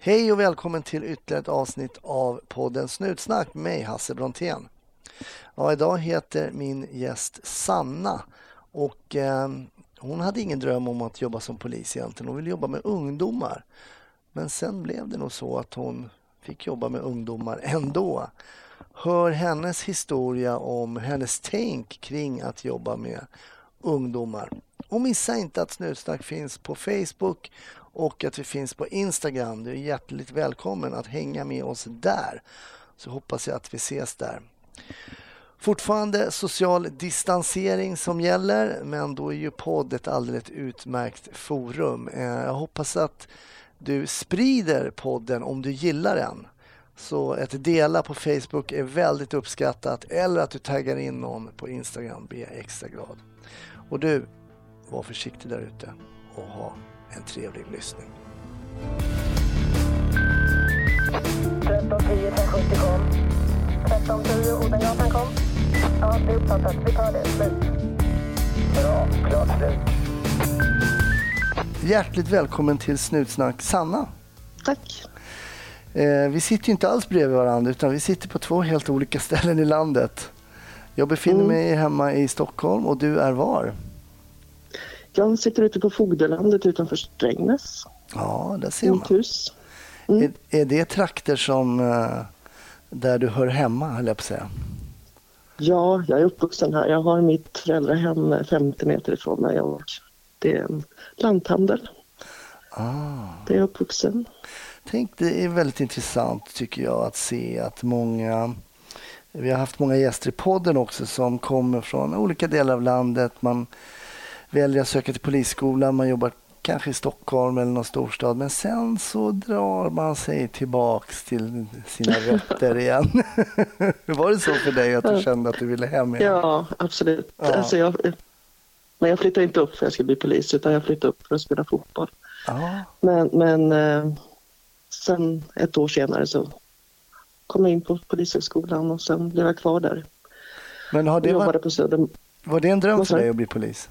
Hej och välkommen till ytterligare ett avsnitt av podden Snutsnack med mig Hasse Brontén. Ja, idag heter min gäst Sanna och eh, hon hade ingen dröm om att jobba som polis egentligen. Hon ville jobba med ungdomar. Men sen blev det nog så att hon fick jobba med ungdomar ändå. Hör hennes historia om hennes tänk kring att jobba med ungdomar. Och missa inte att Snutsnack finns på Facebook och att vi finns på Instagram. Du är hjärtligt välkommen att hänga med oss där. Så hoppas jag att vi ses där. Fortfarande social distansering som gäller, men då är ju podd ett alldeles utmärkt forum. Eh, jag hoppas att du sprider podden om du gillar den. Så ett dela på Facebook är väldigt uppskattat eller att du taggar in någon på Instagram blir jag extra glad. Och du, var försiktig där ute och ha en trevlig lyssning. 1310 570 kom. 1310 Odengatan kom. Ja, det är uppfattat. Vi tar det. Slut. Bra. Klart slut. Hjärtligt välkommen till Snutsnack Sanna. Tack. Eh, vi sitter ju inte alls bredvid varandra utan vi sitter på två helt olika ställen i landet. Jag befinner Mm. mig hemma i Stockholm och du är var? Jag sitter ute på Fogdelandet utanför Strängnäs. Ja, där ser man. Hus. Mm. Är, är det trakter som eh, där du hör hemma, höll jag på att säga? Ja, jag är uppvuxen här. Jag har mitt föräldrahem 50 meter ifrån mig och det är en lanthandel. Ah. Där jag är uppvuxen. Tänk, det är väldigt intressant tycker jag att se att många vi har haft många gäster i podden också som kommer från olika delar av landet. Man väljer att söka till polisskolan, man jobbar kanske i Stockholm eller någon storstad men sen så drar man sig tillbaks till sina rötter igen. Var det så för dig att du kände att du ville hem igen? Ja, absolut. Ja. Alltså jag, men jag flyttade inte upp för att jag skulle bli polis utan jag flyttade upp för att spela fotboll. Ja. Men, men eh, sen ett år senare så kom jag in på Polishögskolan och sen blev jag kvar där. Men har Jag det jobbade varit, på Söder, var det en dröm för dig att bli polis?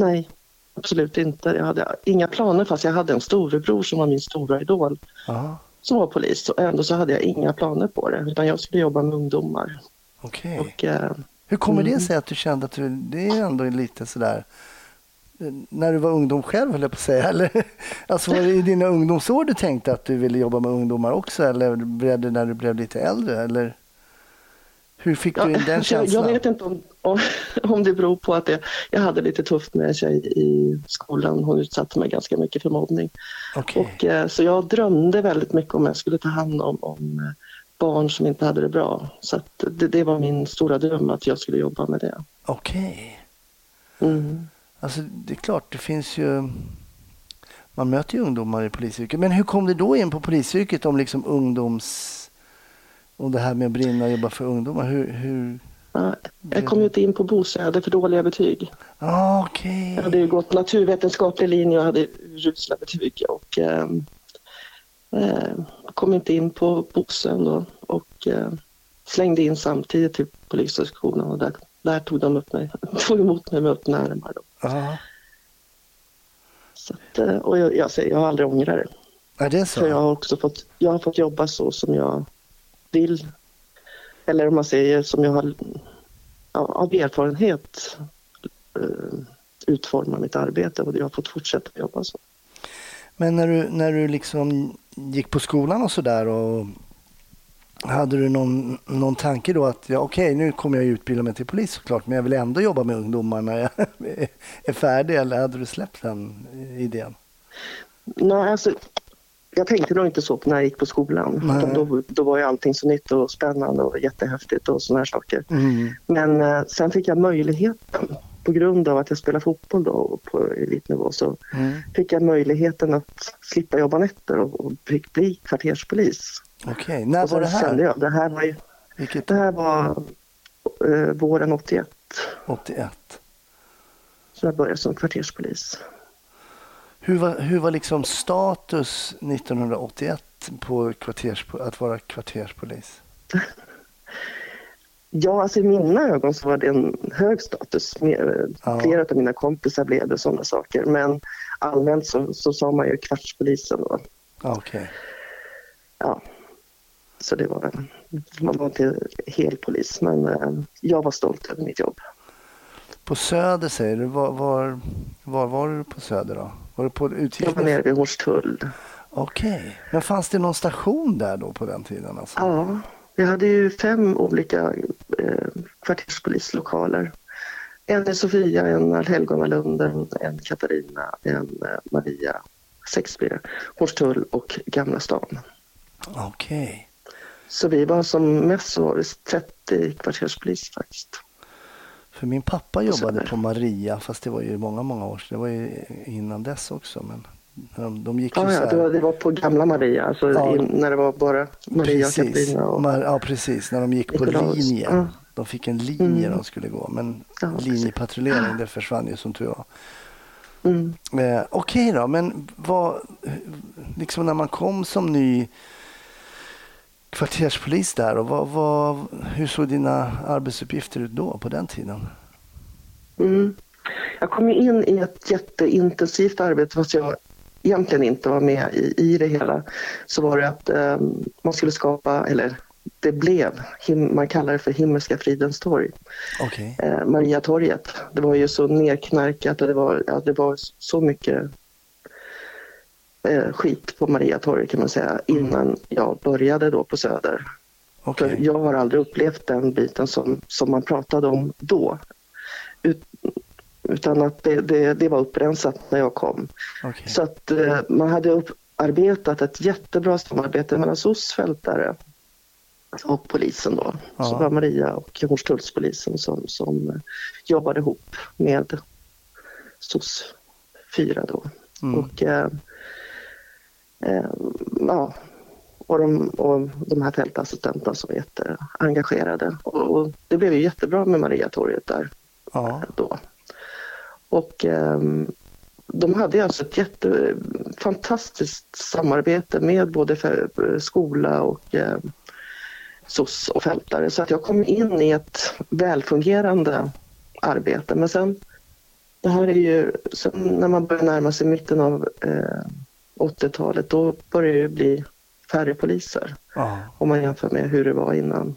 Nej, absolut inte. Jag hade inga planer fast jag hade en storebror som var min stora idol Ja, som var polis och ändå så hade jag inga planer på det utan jag skulle jobba med ungdomar. okej. Och, eh, Hur kommer det Mm. sig att du kände att du, det är ändå lite sådär, eh, när du var ungdom själv höll jag på att säga, eller? Alltså var det i dina ungdomsår du tänkte att du ville jobba med ungdomar också eller blev det när du blev lite äldre eller? Hur fick du in den jag, jag känslan? vet inte om, om, om det beror på att jag, jag hade lite tufft med en tjej i skolan. Hon utsatte mig ganska mycket för mobbning. Okej, Och, eh, så jag drömde väldigt mycket om att jag skulle ta hand om, om eh, barn som inte hade det bra. Så det, det var min stora dröm att jag skulle jobba med det. okej. Mm. Alltså det är klart, det finns ju, man möter ju ungdomar i polisyrket. Men hur kom du då in på polisyrket om liksom ungdoms, om det här med att brinna och jobba för ungdomar? Hur, hur? Ja, Jag kom ju inte in på BOS, jag hade för dåliga betyg. Ah, Okej. Jag hade ju gått naturvetenskaplig linje och hade usla betyg. Och, eh, kom inte in på BOSen då och eh, slängde in samtidigt till Polishögskolan och där, där tog de upp mig, tog emot mig med öppna armar. Då. Så att, eh, och jag, jag, säger, jag har aldrig ångrat det. är det så? För jag har också fått, jag har fått jobba så som jag vill. Eller om man säger som jag har av erfarenhet eh, utforma mitt arbete och jag har fått fortsätta jobba så. Men när du, när du liksom gick på skolan och sådär och hade du någon, någon tanke då att ja, okej nu kommer jag utbilda mig till polis såklart men jag vill ändå jobba med ungdomar när jag är färdig eller hade du släppt den idén? Nej, alltså, jag tänkte nog inte så när jag gick på skolan. Då, då var ju allting så nytt och spännande och jättehäftigt och sådana här saker. Mm. Men eh, sen fick jag möjligheten på grund av att jag spelar fotboll då på elitnivå så Mm. fick jag möjligheten att slippa jobba nätter och, och fick bli kvarterspolis. Okej, när och så var det kände här? jag, det här var, ju, Vilket det här var eh, våren 81 81? så jag började som kvarterspolis. Hur var, hur var liksom status 1981 på kvarters, att vara kvarterspolis? Ja, alltså i mina ögon så var det en hög status. Mer- Ja. Flera av mina kompisar blev det sådana saker. Men allmänt så, så sa man ju kvartspolisen då. Okej. Ja. Så det var, man var inte helt polis, men eh, jag var stolt över mitt jobb. På Söder säger du. Var, var, var var du på Söder då? Var du på Jag var nere vid Hornstull. Okej. Men fanns det någon station där då på den tiden? Alltså? Ja, vi hade ju fem olika eh, kvarterspolislokaler. En i Sofia, en Allhelgonalunden, en Katarina, en eh, Maria, Sexby, Hornstull och Gamla stan. Okej. Så vi var som mest så var det 30 kvarterspolis faktiskt. För min pappa jobbade på Maria, fast det var ju många, många år sedan. Det var ju innan dess också. Men de, de gick ju Ja, det, var, det var på Gamla Maria, alltså Ja. in, när det var bara Maria och Precis. Katarina. Och, Ma- Ja, precis. När de gick på Nikolaus. linje. Ja. De fick en linje Mm. de skulle gå. Men Ja, linjepatrullering, det försvann ju som tur var. mm. Eh, Okej då, men vad, liksom när man kom som ny kvarterspolis där, och vad, vad, hur såg dina arbetsuppgifter ut då på den tiden? Mm. Jag kom in i ett jätteintensivt arbete fast jag egentligen inte var med i, i det hela. Så var det att eh, man skulle skapa, eller det blev, him, man kallar det för Himmelska fridens torg, Okej. eh, Mariatorget. Det var ju så nerknarkat och det var, ja, det var så mycket eh, skit på Mariatorget kan man säga innan jag började då på Söder. Okej. För jag har aldrig upplevt den biten som, som man pratade om då. Ut, utan att det, det, det var upprensat när jag kom. Okej. Så att eh, man hade upparbetat ett jättebra samarbete mellan SOS-fältare och polisen då. Ja. Så var Maria och Hornstullspolisen som, som jobbade ihop med SOS 4 då. Mm. Och, eh, ja, och, de, och de här fältassistenterna som var jätteengagerade. Och, och det blev ju jättebra med Mariatorget där Ja. då. Och ehm, de hade alltså ett jätte, fantastiskt samarbete med både skola och eh, SOS och fältare. Så att jag kom in i ett välfungerande arbete. Men sen, det här är ju, sen när man börjar närma sig mitten av eh, 80-talet, då börjar det bli färre poliser Ja. om man jämför med hur det var innan.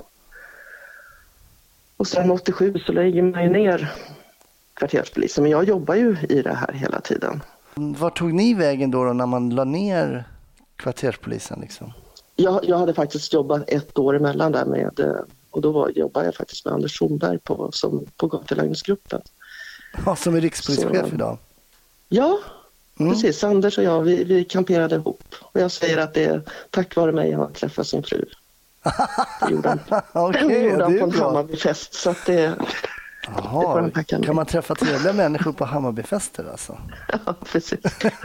Och sen 87 så lägger man ju ner kvarterspolisen, men jag jobbar ju i det här hela tiden. Var tog ni vägen då, då när man la ner kvarterspolisen? Liksom? Jag, jag hade faktiskt jobbat ett år emellan där med, och då var, jobbade jag faktiskt med Anders Schonberg på, som, på gatulangningsgruppen. Ja, som är rikspolischef Så- idag. Ja, Mm. precis. Anders och jag, vi, vi kamperade ihop. Och jag säger att det är tack vare mig han har träffat sin fru. Det gjorde han, Okej, det gjorde han på en. Hammarbyfest. Så att det, kan man träffa trevliga människor på Hammarbyfester alltså? ja, precis.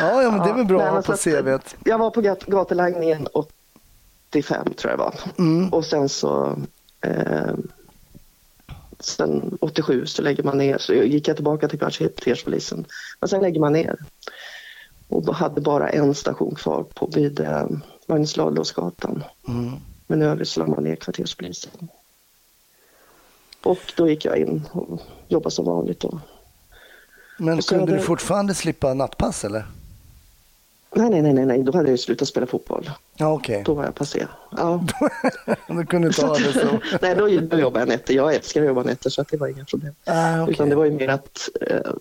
Ja, ja men det är väl bra men på CVt. Jag var på gat- gatulangningen 85 tror jag det var. Mm. Och sen så eh, sen 87 så lägger man ner. Så gick jag tillbaka till kvarterspolisen. Men sen lägger man ner. Och hade bara en station kvar på vid eh, Magnus Ladulåsgatan. Mm. Men i övrigt så la man ner kvarterspolisen. Och då gick jag in och jobbade som vanligt då. Men kunde hade- du fortfarande slippa nattpass eller? Nej, nej, nej, nej, då hade jag ju slutat spela fotboll. Ja, okej. Då var jag passé. Ja. Du kunde ha det så. Nej, då, då jobbade jag nätter. Jag älskar att jobba nätter så att det var inga problem. Ah, okej. Utan det var ju mer att eh,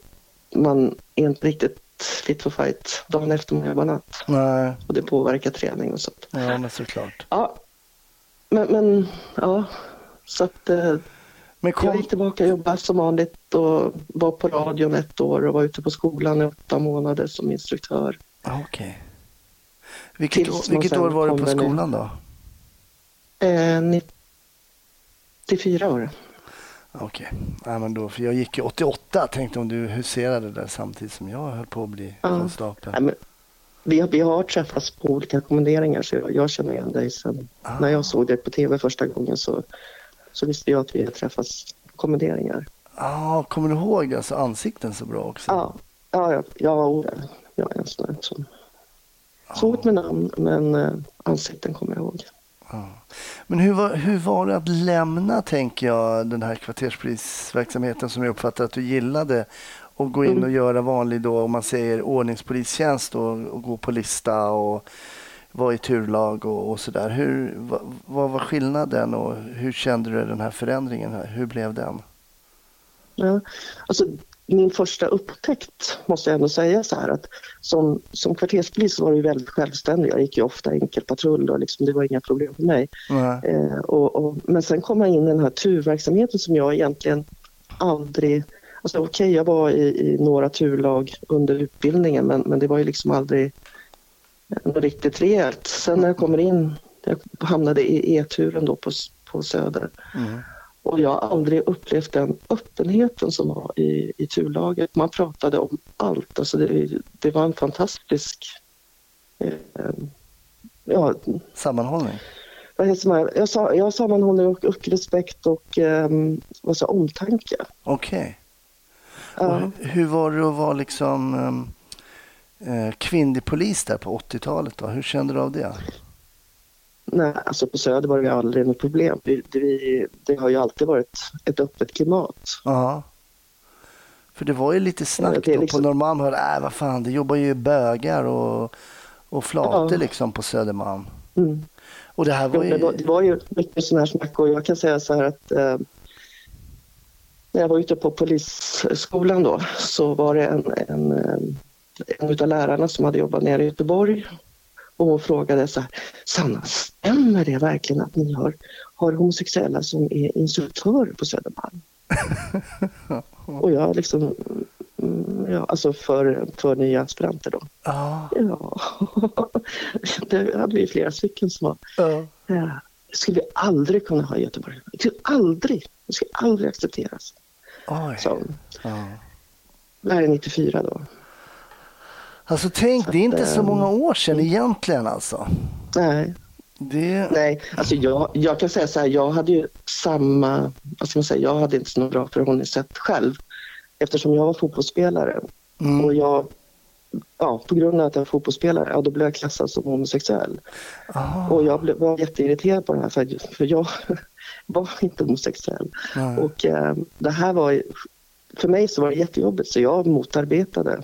man är inte riktigt fit for fight dagen efter man jobbar natt. Nej, Och det påverkar träning och sånt. ja men såklart. Ja, men, men ja. Så att eh, Men jag kom, gick tillbaka och jobbade som vanligt och var på radion ett år och var ute på skolan i åtta månader som instruktör. Ah, okej. Vilket, Tills år, vilket år var du på skolan då? Eh, 94 år. Okej, ja, men då, för jag gick ju 88. Tänkte om du huserade där samtidigt som jag höll på att bli Ja. konstapel. Men vi, har- vi har träffats på olika kommenderingar så jag, jag känner igen dig sen. Ah. När jag såg dig på tv första gången så, så visste jag att vi har träffats på kommenderingar. Ah, kommer du ihåg alltså ansikten så bra också? Ja, ja, ja, ja jag en sån där som... Svårt med namn men eh, ansikten kommer jag ihåg. Ja. Men hur var, hur var det att lämna, tänker jag, den här kvarterspolisverksamheten som jag uppfattar att du gillade och gå in Mm. och göra vanlig då, om man säger ordningspolistjänst och, och gå på lista och vara i turlag och, och sådär. Hur, vad, vad var skillnaden och hur kände du den här förändringen? här? Hur blev den? Ja, alltså min första upptäckt måste jag ändå säga så här att som, som kvarterspolis var ju väldigt självständig. Jag gick ju ofta enkelpatrull och liksom, det var inga problem för mig. Eh, och, och, men sen kom jag in i den här turverksamheten som jag egentligen aldrig... Alltså okej, jag var i, i några turlag under utbildningen men, men det var ju liksom aldrig något riktigt rejält. Sen när jag kommer in, jag hamnade i E-turen då på, på Söder Mm. Och jag har aldrig upplevt den öppenheten som var i, i turlaget. Man pratade om allt. Alltså det, det var en fantastisk... Eh, ja, Sammanhållning? vad heter man? Jag sa, jag sammanhållning och, och respekt och eh, vad sa, omtanke. Okej. Och hu- Hur var det att vara liksom um, eh, kvinnlig polis där på 80-talet? Då? Hur kände du av det? Nej, alltså på Söder var det ju aldrig något problem. Det, det, det har ju alltid varit ett öppet klimat. Ja. För det var ju lite snack det är då liksom- på Norrmalm. Hör, äh, vad fan, det jobbar ju bögar och, och flator Ja. liksom på Södermalm. Mm. Och det här var det, var, ju... det var ju mycket sån här snack och jag kan säga så här att eh, när jag var ute på polisskolan då så var det en, en, eh, en utav lärarna som hade jobbat nere i Göteborg och frågade så här, Sanna, stämmer det verkligen att ni har, har homosexuella som är instruktörer på Södermalm? och jag liksom, mm, ja, alltså för, för nya aspiranter då. Ja, Ja, det hade vi flera stycken som var ja. Ja, skulle vi aldrig kunna ha i Göteborg. Det skulle aldrig, det skulle aldrig accepteras. Oj. Så, Ja. det här är 94 då. Alltså tänk, det är inte så ehm, många år sedan egentligen alltså. Nej, Det... nej. Alltså jag, jag kan säga så här, jag hade ju samma, vad ska man säga, jag hade inte så bra förhållningssätt själv. Eftersom jag var fotbollsspelare och Mm. jag, ja, på grund av att jag var fotbollsspelare, ja, då blev jag klassad som homosexuell. Ah, Och jag blev, var jätteirriterad på det här för, för jag var inte homosexuell. nej. Och eh, det här var för mig så var det jättejobbigt så jag motarbetade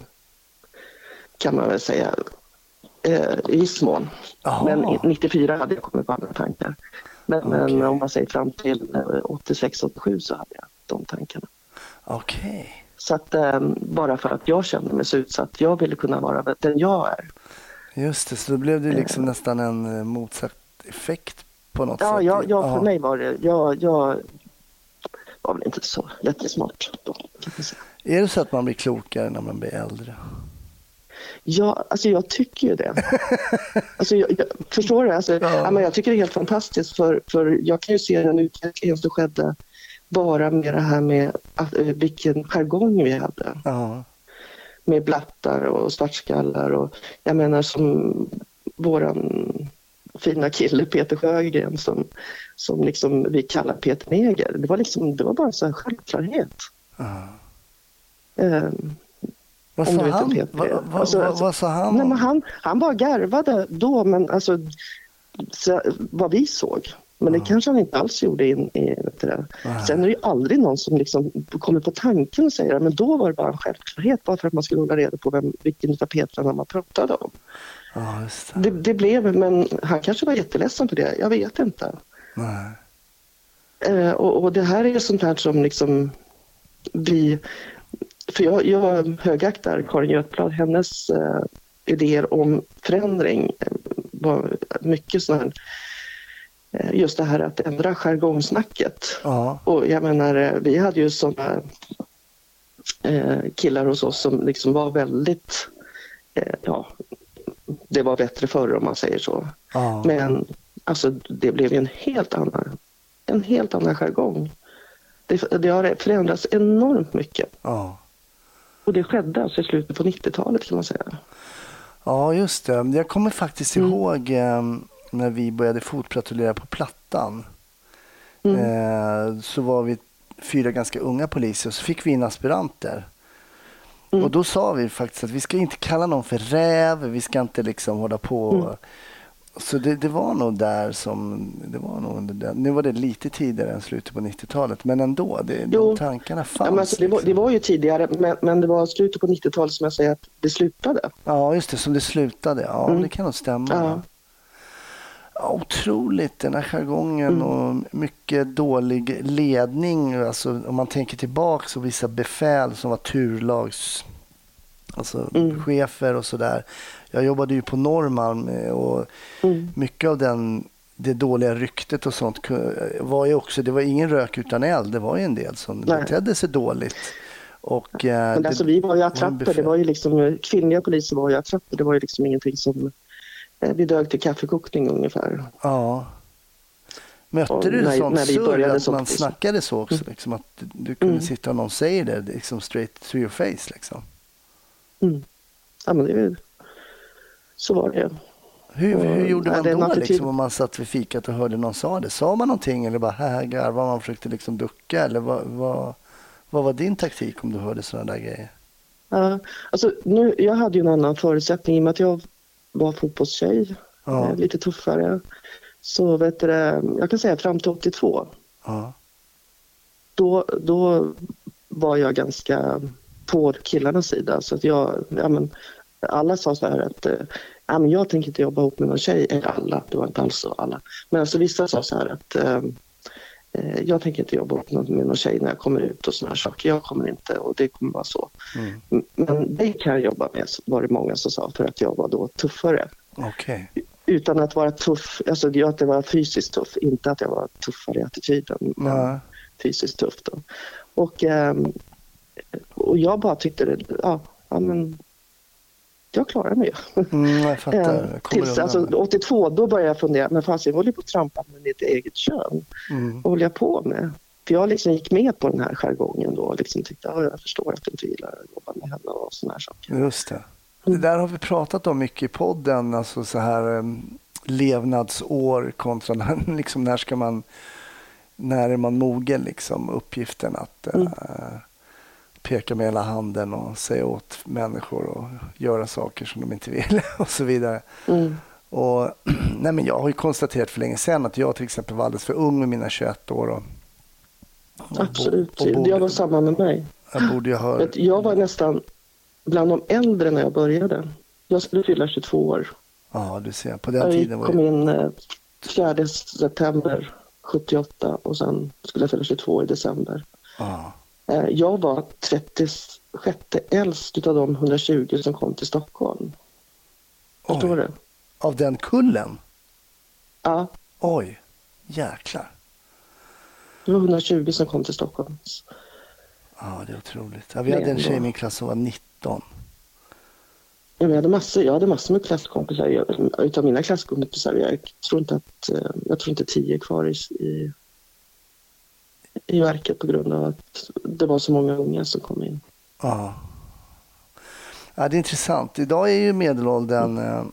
kan man väl säga eh, i viss mån. Jaha. Men i- 94 hade jag kommit på andra tankar. Men, Okej. men om man säger fram till 86-87 så hade jag de tankarna. Okej. Så att eh, bara för att jag kände mig så utsatt, jag ville kunna vara den jag är. Just det, så då blev det liksom nästan en eh, motsatt effekt på något Ja, sätt. ja, ja för mig var det, jag, jag var väl inte så jättesmart då kan man säga. Är det så att man blir klokare när man blir äldre? Ja, alltså jag tycker ju det. Alltså jag, jag, förstår du? Alltså, Ja. ja. men jag tycker det är helt fantastiskt för, för jag kan ju se den utvecklingen som skedde bara med det här med att, eh, vilken jargong vi hade Ja. med blattar och svartskallar och jag menar som våran fina kille Peter Sjögren som, som liksom vi kallar Peter Neger. Det var, liksom, det var bara så här självklarhet. ja. Ehm, Vad sa vet han? Peter Va, va, Alltså, va, vad sa han? Nej, men han, han bara garvade då, men alltså så, vad vi såg. Men det kanske han inte alls gjorde in i vet det. Sen är det ju aldrig någon som liksom kommer på tanken och säger att då var det bara en självklarhet bara för att man skulle hålla reda på vem, vilken av Petrarna man pratade om. Ja, det. Det, det blev, men han kanske var jätteledsen för det, jag vet inte. Eh, och, och det här är ju sånt här som liksom vi... För jag, jag högaktar Karin Götblad, hennes eh, idéer om förändring eh, var mycket sån här... Eh, just det här att ändra jargongsnacket. Ja. Och jag menar, eh, vi hade ju såna eh, killar hos oss som liksom var väldigt... Eh, ja, det var bättre förr om man säger så. Ja. Men alltså, det blev ju en helt annan, en helt annan jargong. Det, det har förändrats enormt mycket. ja. Och det skedde alltså i slutet på 90-talet kan man säga. Ja, just det. Jag kommer faktiskt Mm. ihåg eh, när vi började fotpatrullera på Plattan. Mm. Eh, så var vi fyra ganska unga poliser och så fick vi in aspiranter. Mm. Och då sa vi faktiskt att vi ska inte kalla någon för räv, vi ska inte liksom hålla på. Mm. Så det, det var nog där som... Det var nog det där. Nu var det lite tidigare än slutet på 90-talet, men ändå. Det, de tankarna fanns. Ja, alltså, det, var, det liksom. var ju tidigare, men, men det var slutet på 90-talet som jag säger att det slutade. Ja, just det. Som det slutade. Ja, Mm. det kan nog stämma. Ja. Ja, otroligt, den här jargongen Mm. och mycket dålig ledning. Alltså, om man tänker tillbaka så vissa befäl som var turlags alltså, Mm. chefer och sådär. Jag jobbade ju på Norrmalm eh, och Mm. mycket av den, det dåliga ryktet och sånt var ju också, det var ingen rök utan eld. Det var ju en del som Nej. betedde sig dåligt. Och, eh, Men det- alltså, vi var ju attrapper, befäl. det var ju liksom, kvinnliga poliser var ju attrapper, det var ju liksom ingenting som... eh, Vi dög till kaffekokning ungefär. Ja. Mötte Och du när- sånt när vi surr började att man polis. snackade så också? Liksom, att du, kunde Mm. sitta och någon säger det liksom straight to your face. Liksom. Mm. Ja, men det. Så var det. Hur, hur gjorde man då liksom, om man satt vid fikat och hörde någon sa det? Sa man någonting eller bara här garvade man försökte liksom ducka? Eller vad, vad, vad var din taktik om du hörde sådana där grejer? Ja, alltså, nu, jag hade ju en annan förutsättning i och med att jag var fotbollstjej, Ja, eh, lite tuffare. Så vet du, jag kan säga fram till 82, ja, då, då var jag ganska på killarnas sida. Så att jag, ja, men, alla sa så här att ja, men jag tänker inte jobba ihop med någon tjej. Eller alla, det var inte alls så alla. Men alltså, vissa sa så här att eh, jag tänker inte jobba ihop med någon tjej när jag kommer ut och såna här saker. Jag kommer inte och det kommer vara så. mm. Men det kan jag jobba med, var det många som sa, för att jag var då tuffare. okej. Utan att vara tuff, alltså jag att det var fysiskt tuff, inte att jag var tuffare i attityden. men Ja, Fysiskt tuff då. Och, ehm, och jag bara tyckte det, ja, ja men jag klarar mig ju. mm, jag fattar. Eh, kommer Tills, alltså, 82, då började jag fundera, men fan jag håller på att trampa med mitt eget kön. mm. Vad håller jag på med? För jag liksom gick med på den här jargongen då och liksom tyckte, ja, jag förstår att du inte gillar att jobba med henne och såna här saker. Just det. Det Mm. där har vi pratat om mycket i podden, alltså så här um, levnadsår kontra när, liksom, när ska man, när är man mogen liksom, uppgiften att Mm. Eh, peka med hela handen och säga åt människor och göra saker som de inte vill och så vidare. Mm. Och, nej men jag har ju konstaterat för länge sedan att jag till exempel var alldeles för ung med mina 21 år. Och, och Absolut, och borde- jag var samma med mig. jag borde ha... Vet, Jag var nästan bland de äldre när jag började. Jag skulle fylla 22 år. Ja, du ser. På den Jag tiden var kom ju... in eh, 4 september 78 och sen skulle jag fylla 22 i december. Ja. Eh, Jag var 36 äldst utav de 120 som kom till Stockholm. Förstår du? Av den kullen? Ja, Oj, jäklar. det var 120 som kom till Stockholm. Ja, det är otroligt. Ja, vi hade en tjej i min klass som var 19. Ja, Jag hade massor, jag hade massor med klasskompisar. Jag, utav mina klasskompisar, jag tror inte att, eh, jag tror inte tio är kvar i, i, i verket på grund av att det var så många unga som kom in. Ja. ja, det är intressant. Idag är ju medelåldern eh,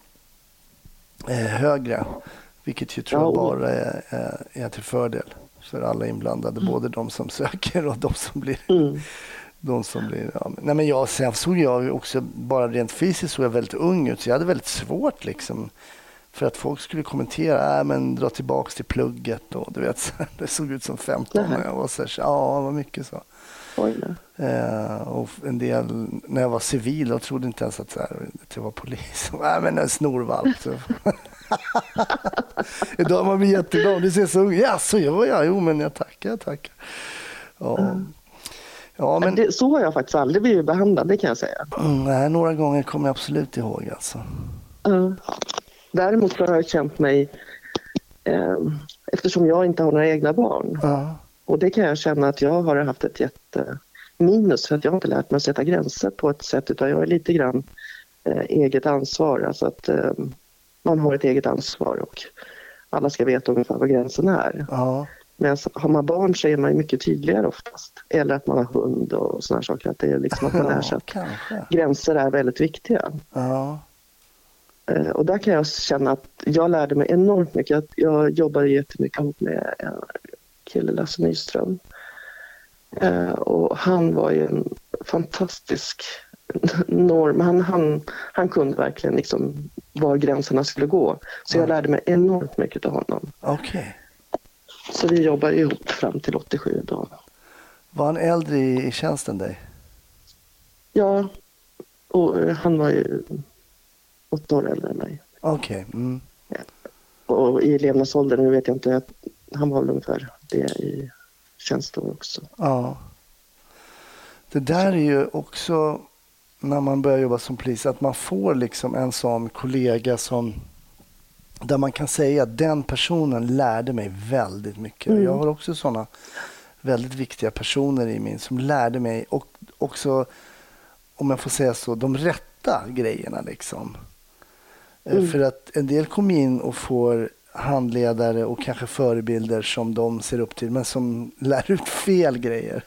eh, högre, vilket ju tror jag bara är, är, är till fördel för alla inblandade, både de som söker och de som blir Mm. de som blir... Ja, nej men jag, sen såg jag också, bara rent fysiskt såg jag väldigt ung ut, så jag hade väldigt svårt liksom för att folk skulle kommentera, äh, men dra tillbaks till plugget och du vet, så det såg ut som 15 Nähä. när jag var så här, ja, var mycket så. Eh, och en del, när jag var civil, jag trodde inte ens att, så här, att jag var polis. Nej, men en snorvalp. Idag man blir jätteglad. Du ser så ung Ja, så gör jag. Jo, men jag tackar, jag tackar. Ja, ja men det, så har jag faktiskt aldrig blivit behandlad, det kan jag säga. mm, nej, några gånger kommer jag absolut ihåg. Alltså. Ja. Däremot så har jag känt mig, eh, eftersom jag inte har några egna barn, Ja, och det kan jag känna att jag har haft ett jätteminus för att jag har inte lärt mig att sätta gränser på ett sätt utan jag är lite grann eh, eget ansvar. Alltså att eh, man har ett eget ansvar och alla ska veta ungefär vad gränsen är. ja, Men har man barn så är man mycket tydligare oftast. Eller att man har hund och sådana saker. Att det är liksom att man lär sig ja att kanske. gränser är väldigt viktiga. Ja, Och där kan jag känna att jag lärde mig enormt mycket. Jag, jobbade jättemycket ihop med en kille, Lasse Nyström. Eh, Och han var ju en fantastisk norm. Han, han, han kunde verkligen liksom var gränserna skulle gå. Så jag lärde mig enormt mycket av honom. Okej. Så vi jobbade ihop fram till 87 då. Var han äldre i, i tjänsten dig? Ja, och eh, han var ju åtta år äldre än mig. Okej. Mm. Och i levnadsåldern, nu vet jag inte, han var väl ungefär det i tjänsteår också. Ja. Det där är ju också när man börjar jobba som polis, att man får liksom en sån kollega som där man kan säga att den personen lärde mig väldigt mycket. Mm. Jag har också såna väldigt viktiga personer i min som lärde mig och också, om jag får säga så, de rätta grejerna liksom. Eh, Mm. För att en del kommer in och får handledare och kanske förebilder som de ser upp till men som lär ut fel grejer.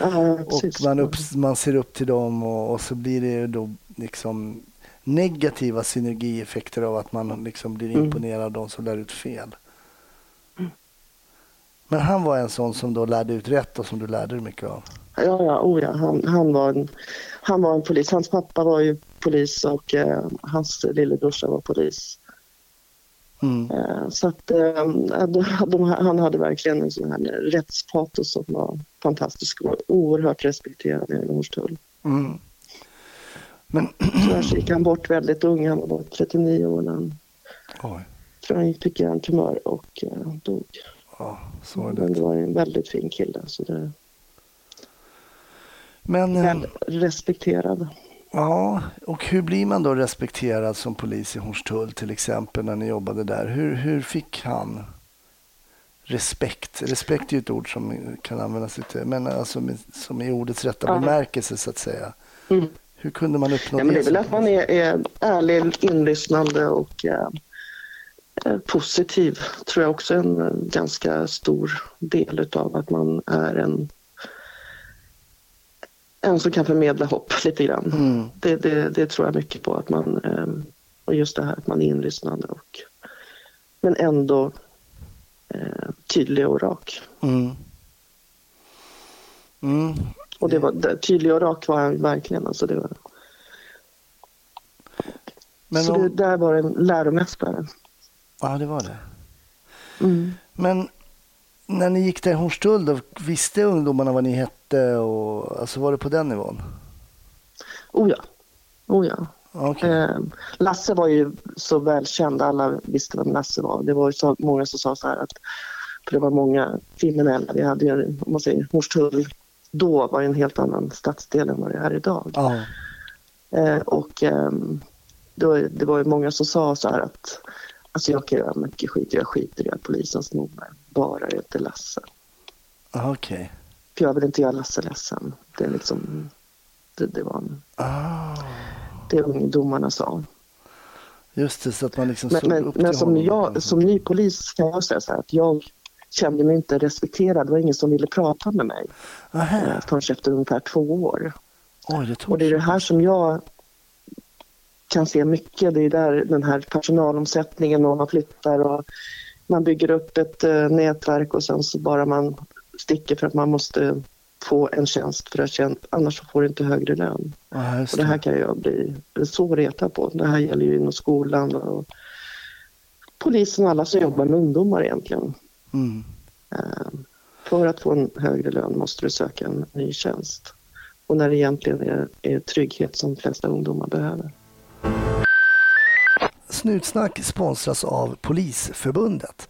Ja, Och man, upp, man ser upp till dem och, och så blir det då liksom negativa synergieffekter av att man liksom blir Mm. imponerad av de som lär ut fel. Men han var en sån som då lärde ut rätt och som du lärde dig mycket av. Ja, ja, oh ja. Han, han, var en, han var en polis. Hans pappa var ju polis och eh, hans lillebrorsa var polis. Mm. Eh, så att eh, de, han hade verkligen en sån här rättspatos som var fantastisk och oerhört respekterad i Hornstull. Mm. Men, Tyvärr så gick han bort väldigt ung. Han var bara 39 år när han, oj, tror han fick hjärntumör och eh, dog. ja, så är Men det. det var en väldigt fin kille. Så det, Men, väl respekterad. Ja, och hur blir man då respekterad som polis i Hornstull till exempel när ni jobbade där? Hur, hur fick han respekt? Respekt är ju ett ord som kan användas lite, men alltså som i ordets rätta Ja. bemärkelse så att säga. Mm. Hur kunde man uppnå Ja, men det är väl att man är, är ärlig, inlyssnande och eh, eh, positiv. tror jag också är en ganska stor del utav att man är en, en som kan förmedla hopp lite grann. Mm. Det, det, det tror jag mycket på. att man eh, Och just det här att man är inlyssnande och men ändå eh, tydlig och rak. Mm. Mm. Och det var, tydlig och rak var han verkligen. Alltså det var, Men, så det, där var en läromästare. ja, det var det. Mm. Men när ni gick i Hornstull, visste ungdomarna vad ni hette? Och, alltså var det på den nivån? Oh ja. Oh ja. Okej. Eh, Lasse var ju så välkänd, alla visste vem Lasse var. Det var ju så många som sa så här att, för det var många kriminella. Vi hade ju, om man säger Hornstull, då var det en helt annan stadsdel än vad det är idag. Ja. Eh, och ehm, då, det var ju många som sa så här att alltså jag kan göra mycket skit, jag skiter i att polisen snor mig, bara det inte Lasse. Ah, Okej. För jag vill inte göra Lasse ledsen. Det är liksom, det, det var Ah, det ungdomarna sa. just det, så att man liksom Men, men, upp men som, jag, som ny polis kan jag säga så här att jag kände mig inte respekterad. Det var ingen som ville prata med mig Aha. eh, förrän efter ungefär två år. Oj, det Och det är det här som jag kan se mycket. Det är där den här personalomsättningen och man flyttar och man bygger upp ett eh, nätverk och sen så bara man sticker för att man måste få en tjänst för att tjänst, annars får du inte högre lön. Ja, Och det här kan jag bli så retad på. Det här gäller ju inom skolan och polisen och alla som jobbar med ungdomar egentligen. Mm. Eh, För att få en högre lön måste du söka en ny tjänst. Och när det egentligen är, är trygghet som de flesta ungdomar behöver. Snutsnack sponsras av Polisförbundet.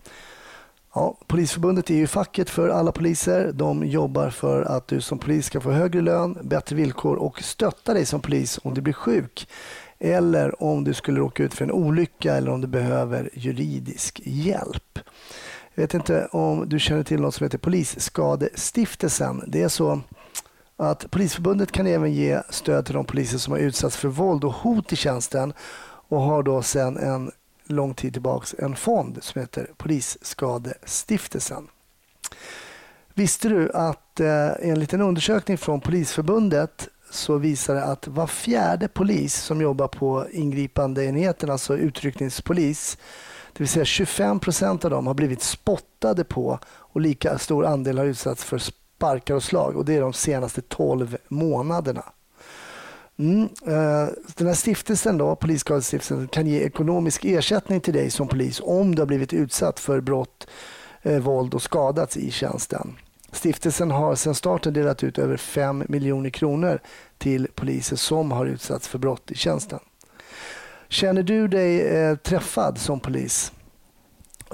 Ja, Polisförbundet är ju facket för alla poliser. De jobbar för att du som polis ska få högre lön, bättre villkor och stötta dig som polis om du blir sjuk eller om du skulle råka ut för en olycka eller om du behöver juridisk hjälp. Jag vet inte om du känner till något som heter Polisskadestiftelsen. Det är så att Polisförbundet kan även ge stöd till de poliser som har utsatts för våld och hot i tjänsten och har då sedan en lång tid tillbaks en fond som heter Polisskadestiftelsen. Visste du att eh, enligt en undersökning från Polisförbundet så visar det att var fjärde polis som jobbar på ingripandeenheten, alltså utryckningspolis, det vill säga 25 procent av dem har blivit spottade på och lika stor andel har utsatts för sparkar och slag och det är de senaste 12 månaderna. Mm, eh, den här stiftelsen, då, Polisskadestiftelsen, kan ge ekonomisk ersättning till dig som polis om du har blivit utsatt för brott, eh, våld och skadats i tjänsten. Stiftelsen har sedan starten delat ut över 5 miljoner kronor till poliser som har utsatts för brott i tjänsten. Känner du dig eh, träffad som polis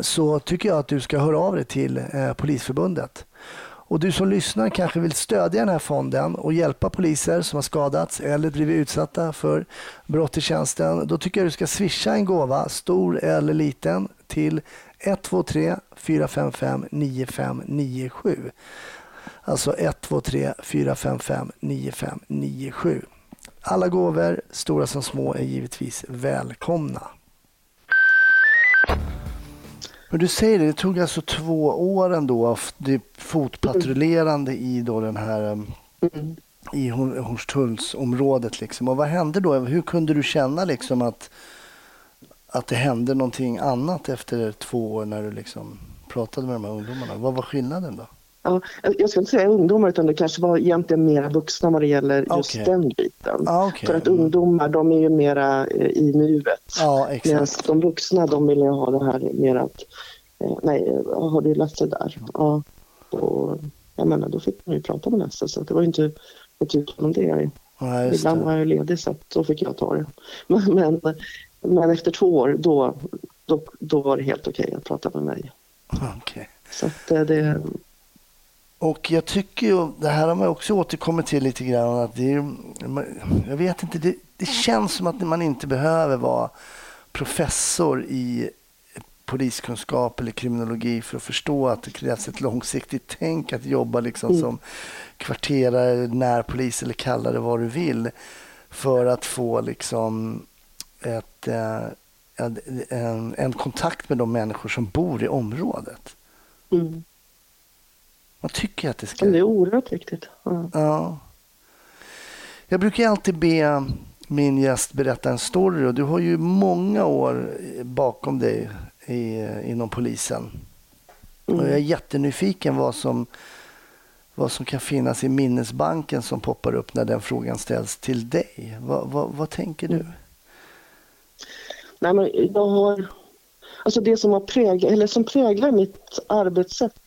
så tycker jag att du ska höra av dig till Polisförbundet. Och du som lyssnar kanske vill stödja den här fonden och hjälpa poliser som har skadats eller blivit utsatta för brott i tjänsten. Då tycker jag du ska swisha en gåva, stor eller liten, till 123 455 9597. Alltså 123 455 9597. Alla gåvor, stora som små, är givetvis välkomna. Men du säger det, det tog alltså två år ändå av fotpatrullerande i då den här mm. i Hornstullsområdet liksom. Och vad hände då? Hur kunde du känna liksom att, att det hände någonting annat efter två år när du liksom pratade med de här ungdomarna? Vad var skillnaden då? Ja, jag ska inte säga ungdomar utan det kanske var egentligen mera vuxna vad det gäller just okay. den biten. Ah, okay. För att ungdomar de är ju mera eh, i nuet. Ja, Medan de vuxna de vill ju ha det här mer att eh, nej, har du lagt sig där? Ja. Och, jag menar, då fick man ju prata med nästa så det var ju inte ett utan om det. Ja, Ibland var jag ledig så då fick jag ta det. Men, men, men efter två år då, då, då var det helt okej okay att prata med mig. Okay. Så att eh, det, och jag tycker ju, det här har man också återkommit till lite grann, att det är, jag vet inte, det, det känns som att man inte behöver vara professor i poliskunskap eller kriminologi för att förstå att det krävs ett långsiktigt tänk att jobba liksom mm. som kvarterare, närpolis eller kalla det vad du vill för att få liksom ett, eh, en, en, kontakt med de människor som bor i området. Mm. Man tycker att det ska... Det är oerhört viktigt. Ja. ja. Jag brukar alltid be min gäst berätta en story och du har ju många år bakom dig i, inom polisen. Mm. Och jag är jättenyfiken vad som, vad som kan finnas i minnesbanken som poppar upp när den frågan ställs till dig. Vad, vad, vad tänker du? Nej, men jag har, alltså det som, har präglat, eller som präglar mitt arbetssätt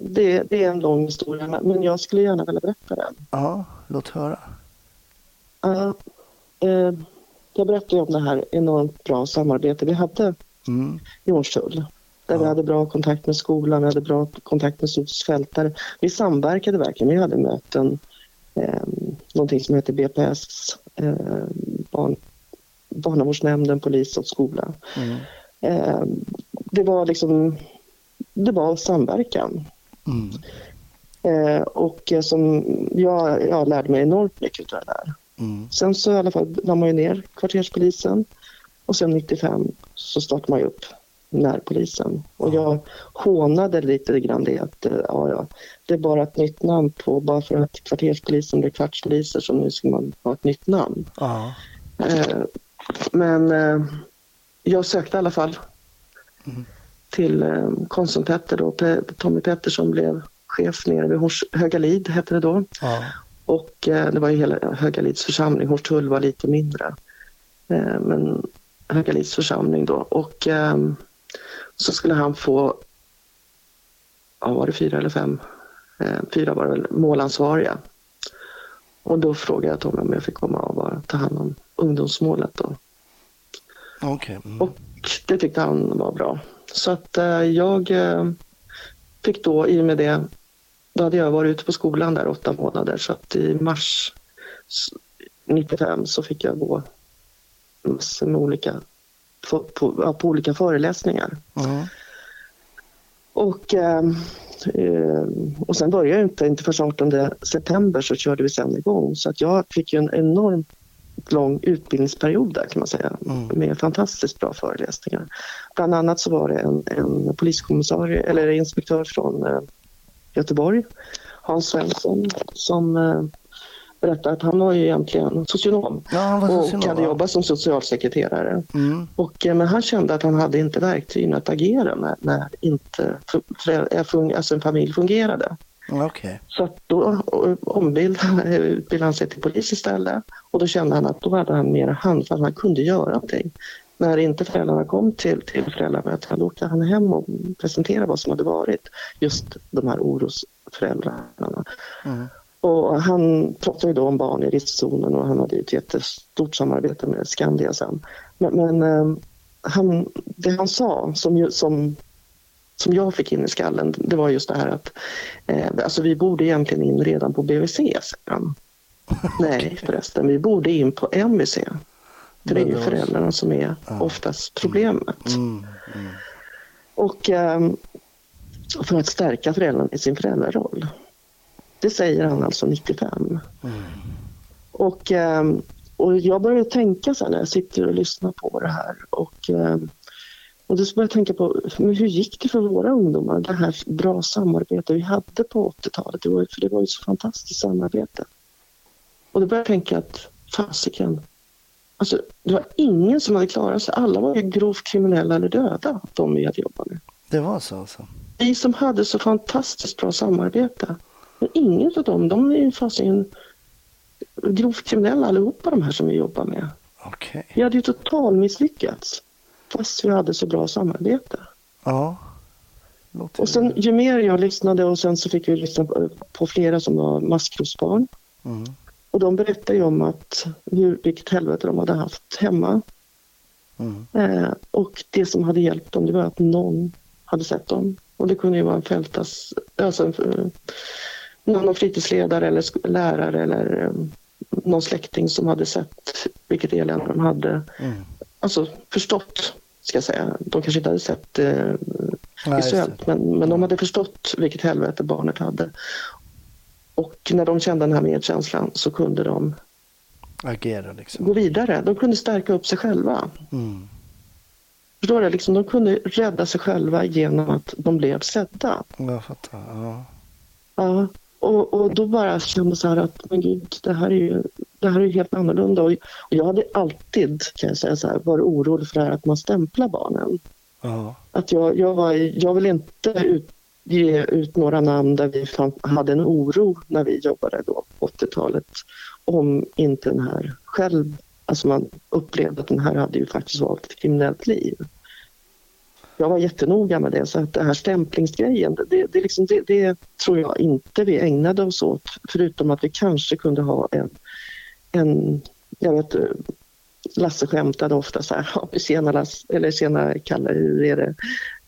det, det, är en lång historia, men jag skulle gärna vilja berätta den. Ja, låt höra. Uh, uh, jag berättade om det här enormt bra samarbete vi hade mm. i Hornstull. Där ja. vi hade bra kontakt med skolan, vi hade bra kontakt med fältare. Vi samverkade verkligen. Vi hade möten, eh, någonting som heter BPS, eh, barn, barnavårdsnämnden, polis och skola. Mm. Eh, det var liksom det var samverkan. Mm. Eh, och som jag, jag lärde mig enormt mycket av det där. Mm. Sen så i alla fall la man ju ner kvarterspolisen och sen 95 så startade man ju upp närpolisen. Och jag hånade lite grann det att eh, ja, ja, det är bara ett nytt namn på, bara för att kvarterspolisen blir kvartspoliser så nu ska man ha ett nytt namn. Eh, men eh, jag sökte i alla fall. Mm till eh, Konsum-Petter då, Tommy Pettersson blev chef nere vid Hors, Högalid hette det då. Ja. Och eh, det var ju hela Högalids församling, Horstull var lite mindre. Eh, men Högalids församling då och så skulle han få, ja var det fyra eller fem, fyra var det väl, målansvariga. Och då frågade jag Tommy om jag fick komma och ta hand om ungdomsmålet då. Okay. Mm. Och det tyckte han var bra. Så att eh, jag eh, fick då i och med det, då hade jag varit ute på skolan där åtta månader så att i mars 95 så fick jag gå massor med olika, på, på, på olika föreläsningar. Mm. Och, eh, och sen började jag inte, inte förrän 18 september så körde vi sen igång så att jag fick en enorm lång utbildningsperiod där kan man säga mm. med fantastiskt bra föreläsningar. Bland annat så var det en, en poliskommissarie eller inspektör från eh, Göteborg, Hans Svensson, som eh, berättade att han var ju egentligen socionom ja, socionom, och hade jobbat som socialsekreterare. Mm. Och, eh, men han kände att han hade inte verktygen att agera med när inte för, för, alltså en familj fungerade. Okej. Så att då eh, ombildade, utbildade han sig till polis istället och då kände han att då hade han mer handfast, han kunde göra någonting. När inte föräldrarna kom till, till föräldramötet, då åkte han hem och presenterade vad som hade varit. Just de här orosföräldrarna. Mm. Och han pratade ju då om barn i riskzonen och han hade ett jättestort samarbete med Skandia sen. Men, men eh, han, det han sa som, ju- som, som jag fick in i skallen det var just det här att eh, alltså vi borde egentligen in redan på BVC, han. Nej förresten, vi borde in på MVC. För det är ju föräldrarna som är oftast problemet. Mm. Mm. Och ehm, för att stärka föräldrarna i sin föräldraroll. Det säger han alltså 95. Och, ehm, och jag började tänka här när jag sitter och lyssnar på det här. Och, ehm, och då började jag tänka på men hur gick det för våra ungdomar? Det här bra samarbete vi hade på 80-talet. Det var, för det var ju så fantastiskt samarbete. Och då började jag tänka att fasiken. Alltså, det var ingen som hade klarat sig. Alla var ju grovt kriminella eller döda, de vi hade jobbat med. Det var så alltså? Vi som hade så fantastiskt bra samarbete. Men ingen av dem, de är ju fasiken grovt kriminella allihopa de här som vi jobbar med. Okej. Vi hade ju total misslyckats fast vi hade så bra samarbete. Ja. Och sen ju mer jag lyssnade och sen så fick vi lyssna på, flera som var maskrosbarn. Mm. Och de berättade ju om att hur, vilket helvete de hade haft hemma. Mm. Eh, och det som hade hjälpt dem det var att någon hade sett dem. Och det kunde ju vara en fältas, alltså eh, någon fritidsledare eller lärare eller eh, någon släkting som hade sett vilket elände de hade. Mm. Alltså förstått, ska jag säga. De kanske inte hade sett eh, Nej, visuellt men, men de hade förstått vilket helvete barnet hade. Och när de kände den här medkänslan så kunde de Agera liksom. gå vidare. De kunde stärka upp sig själva. Mm. Förstår du? Liksom, de kunde rädda sig själva genom att de blev sedda. Jag fattar. Ja. Ja. Och, och då bara kände jag så här att men gud, det här är ju det här är helt annorlunda. Och, jag hade alltid, kan jag säga så här, varit orolig för att man stämplar barnen. Ja. Att jag, jag, var, jag vill inte ut, ge ut några namn där vi fan, hade en oro när vi jobbade då på 80-talet om inte den här själv, alltså man upplevde att den här hade ju faktiskt valt ett kriminellt liv. Jag var jättenoga med det så att det här stämplingsgrejen, det, det, liksom, det, det tror jag inte vi ägnade oss åt förutom att vi kanske kunde ha en, en jag vet Lasse skämtade ofta så här, ja, tjena Lasse, eller tjena Kalle, hur är det?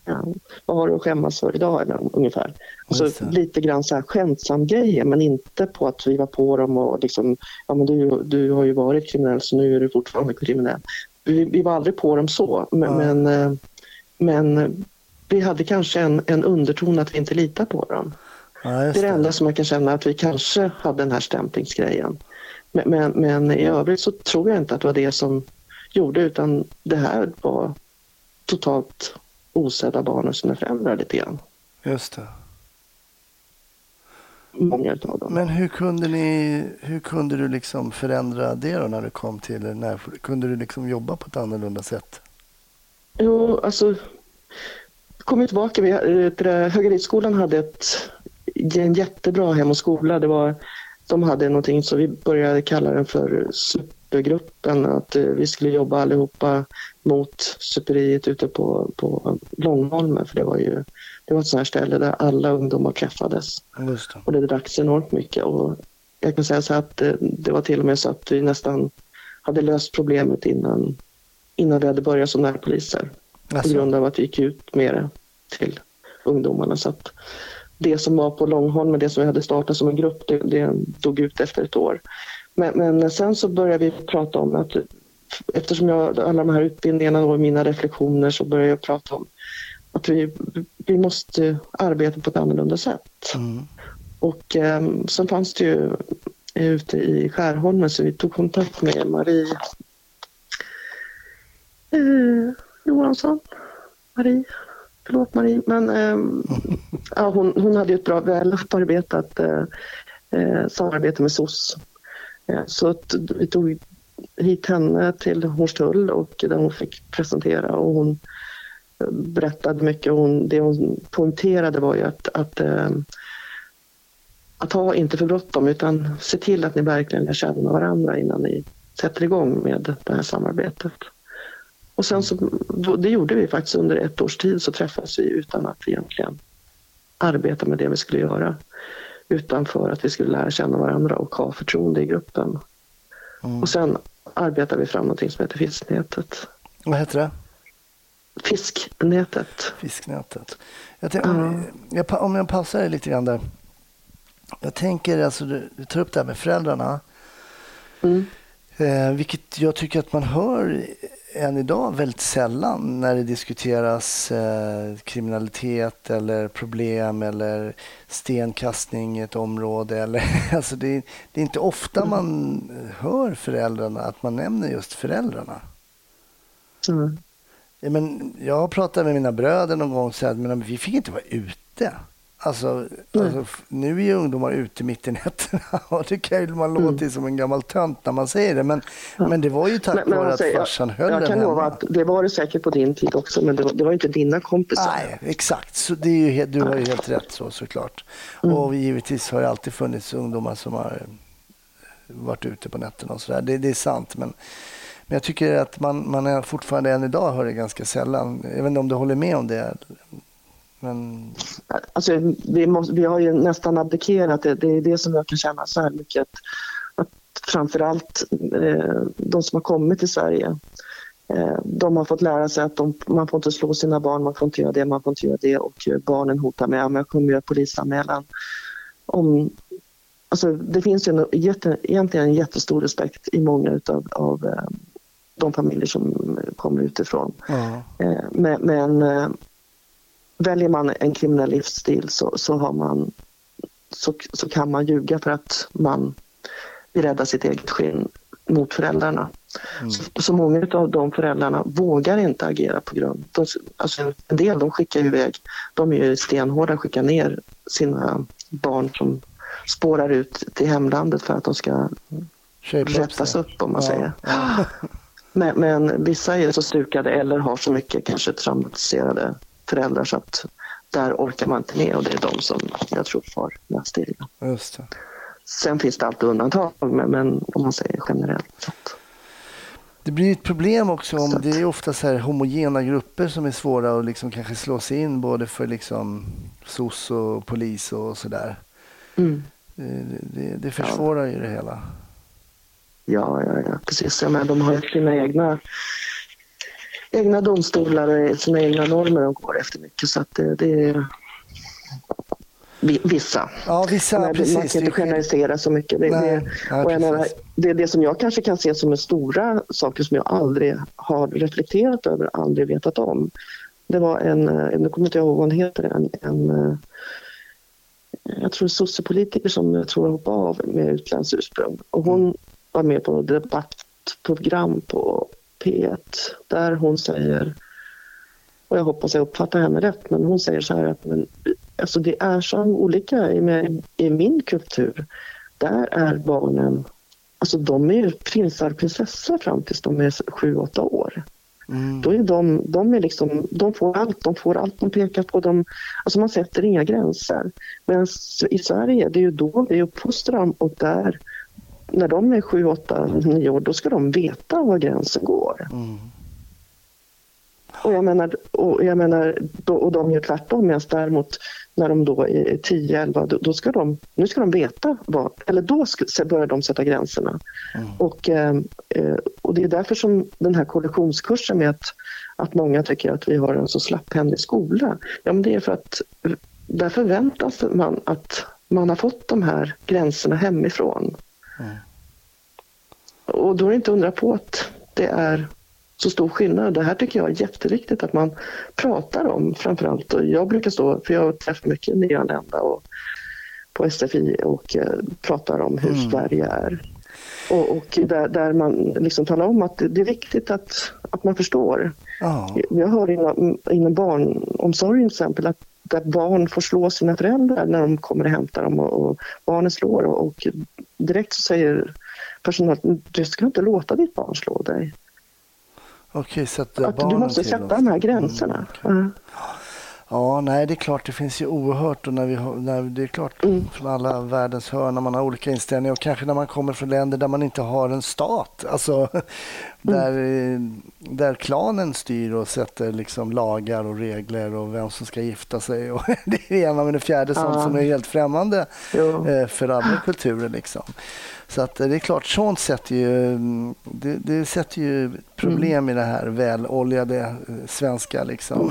Ja, vad har du att skämmas för idag? Eller, ungefär. Alltså, det. lite grann så här skämtsam grejer men inte på att vi var på dem och liksom, ja men du, du har ju varit kriminell så nu är du fortfarande kriminell. Vi, vi var aldrig på dem så men, Ja. men, eh, men vi hade kanske en, en underton att vi inte litar på dem. Ja, Det är det det. enda som jag kan känna att vi kanske hade den här stämplingsgrejen. Men, men, men i övrigt så tror jag inte att det var det som gjorde utan det här var totalt osedda barn och sina föräldrar lite grann. Just det. Många utav dem. Men hur kunde ni, hur kunde du liksom förändra det då när du kom till, när, kunde du liksom jobba på ett annorlunda sätt? Jo, alltså kom tillbaka. Eh, det där, Högeridsskolan hade ett, en jättebra hem och skola. Det var, de hade någonting så vi började kalla den för supergruppen. Att eh, vi skulle jobba allihopa mot superiet ute på, på Långholmen. För det var ju det var ett sånt här ställe där alla ungdomar träffades. Just det. Och det dracks enormt mycket. Och jag kan säga så att eh, det var till och med så att vi nästan hade löst problemet innan, innan vi hade börjat som närpoliser. På Alltså, grund av att vi gick ut med det till ungdomarna. Så att det som var på Långholmen, det som vi hade startat som en grupp, det, det dog ut efter ett år. Men, men sen så började vi prata om att eftersom jag alla de här utbildningarna och mina reflektioner så började jag prata om att vi, vi måste arbeta på ett annorlunda sätt. mm. Och eh, sen fanns det ju ute i Skärholmen så vi tog kontakt med Marie eh, Johansson. Marie, förlåt Marie, men eh, ja, hon, hon hade ju ett bra, väl upparbetat eh, eh, samarbete med SOS. Eh, så att vi tog hit henne till Hornstull och där hon fick presentera och hon eh, berättade mycket. Hon, det hon poängterade var ju att, att eh, att ha inte för bråttom utan se till att ni verkligen lär känna varandra innan ni sätter igång med det här samarbetet. Och sen så, det gjorde vi faktiskt under ett års tid så träffades vi utan att egentligen arbeta med det vi skulle göra. Utan för att vi skulle lära känna varandra och ha förtroende i gruppen. Mm. Och sen arbetade vi fram något som heter Fisknätet. Vad heter det? Fisknätet. Fisknätet. Jag tänkte, om, jag, om jag pausar dig lite grann där. Jag tänker, alltså, du, du tar upp det här med föräldrarna. Mm. Eh, vilket jag tycker att man hör än idag väldigt sällan när det diskuteras eh, kriminalitet eller problem eller stenkastning i ett område. Eller, alltså det, det, är inte ofta mm. man hör föräldrarna, att man nämner just föräldrarna. Mm. Ja, men jag har pratat med mina bröder någon gång och sagt att vi fick inte vara ute. Alltså, alltså, nu är ju ungdomar ute mitt i nätterna och det kan ju man mm. som en gammal tönt när man säger det. Men, ja. men det var ju tack vare att farsan höll jag, jag kan lova att det var det säkert på din tid också, men det var, det var inte dina kompisar. Nej, exakt. Så det är ju, du har ju helt rätt så såklart. Mm. Och givetvis har det alltid funnits ungdomar som har varit ute på nätterna och sådär. Det, det är sant. Men, men jag tycker att man, man är fortfarande än idag hör det ganska sällan. Jag vet inte om du håller med om det? Men... Alltså, vi, måste, vi har ju nästan abdikerat. Det, det är det som jag kan känna så här mycket. Att, att framförallt eh, de som har kommit till Sverige eh, de har fått lära sig att de, man får inte slå sina barn, man får inte göra det, man får inte göra det och barnen hotar med att jag kommer göra polisanmälan. Om, alltså, det finns ju en, jätte, egentligen en jättestor respekt i många utav, av eh, de familjer som kommer utifrån. Mm. Men, men eh, väljer man en kriminell livsstil så, så, har man, så, så kan man ljuga för att man vill rädda sitt eget skinn mot föräldrarna. Mm. Så, så, många av de föräldrarna vågar inte agera på grund de, alltså En del de skickar iväg, de är ju stenhårda, skickar ner sina barn som spårar ut till hemlandet för att de ska rättas upp om man ja. säger. Ja. Men, men, vissa är så stukade eller har så mycket kanske traumatiserade föräldrar så att där orkar man inte med och det är de som jag tror far mest illa. Just det. Sen finns det alltid undantag, men, men om man säger generellt. Så Det blir ett problem också om det är ofta så här homogena grupper som är svåra att liksom kanske slå sig in både för liksom SOS och polis och sådär. Mm. Det, det, det försvårar ja. ju det hela. Ja, ja, ja. precis. Ja, men de har ju sina egna egna domstolar och sina egna normer de går efter mycket. Så att det, det är vissa. Ja, vissa, Men precis. Man kan inte generalisera så mycket. Det, det, och jag menar, det är det som jag kanske kan se som är stora saker som jag aldrig har reflekterat över, aldrig vetat om. Det var en, nu kommer inte jag ihåg vad hon heter, en, en jag tror sossepolitiker som jag tror hoppade av med utländskt ursprung. Och hon var med på debattprogram på P1 där hon säger, och jag hoppas jag uppfattar henne rätt, men hon säger så här att men, alltså det är så olika i, i min kultur. Där är barnen, alltså de är prinsar och prinsessor fram tills de är sju, åtta år. Mm. Då är de, de, är liksom, de får allt, de får allt de pekar på. De, alltså man sätter inga gränser. Men i Sverige, det är ju då vi uppfostrar dem och där när de är 7, 8, 9 år, då ska de veta var gränsen går. Mm. Och jag menar, och jag menar och de gör tvärtom, medan däremot när de då är 10, 11, då, ska de, nu ska de veta vad, eller då ska, börjar de sätta gränserna. Mm. Och, eh, och det är därför som den här kollektionskursen med att, att många tycker att vi har en så slapphändig skola, ja men det är för att där förväntas man att man har fått de här gränserna hemifrån. Mm. Och då är det inte undra på att det är så stor skillnad. Det här tycker jag är jätteviktigt att man pratar om framförallt. Och jag brukar stå, för jag träffar mycket nyanlända och på SFI och eh, pratar om hur mm. Sverige är. Och, och, där, där man liksom talar om att det är viktigt att, att man förstår. Oh. Jag hör inom, inom barnomsorgen till exempel att där barn får slå sina föräldrar när de kommer och hämtar dem och, och barnen slår och, och direkt så säger personalen du ska inte låta ditt barn slå dig. Okej, sätta att Du måste sätta de här gränserna. Mm, okay. mm. Ja, nej, det är klart, det finns ju oerhört och när vi när, det är klart Mm. från alla världens hörn när man har olika inställningar och kanske när man kommer från länder där man inte har en stat, alltså där, eh, där klanen styr och sätter liksom lagar och regler och vem som ska gifta sig och det ena med det fjärde sånt som är helt främmande Jo. eh, för andra kulturer liksom. Så att eh, det är klart, sånt sätter ju, mm, det, det sätter ju problem i det här väloljade svenska liksom,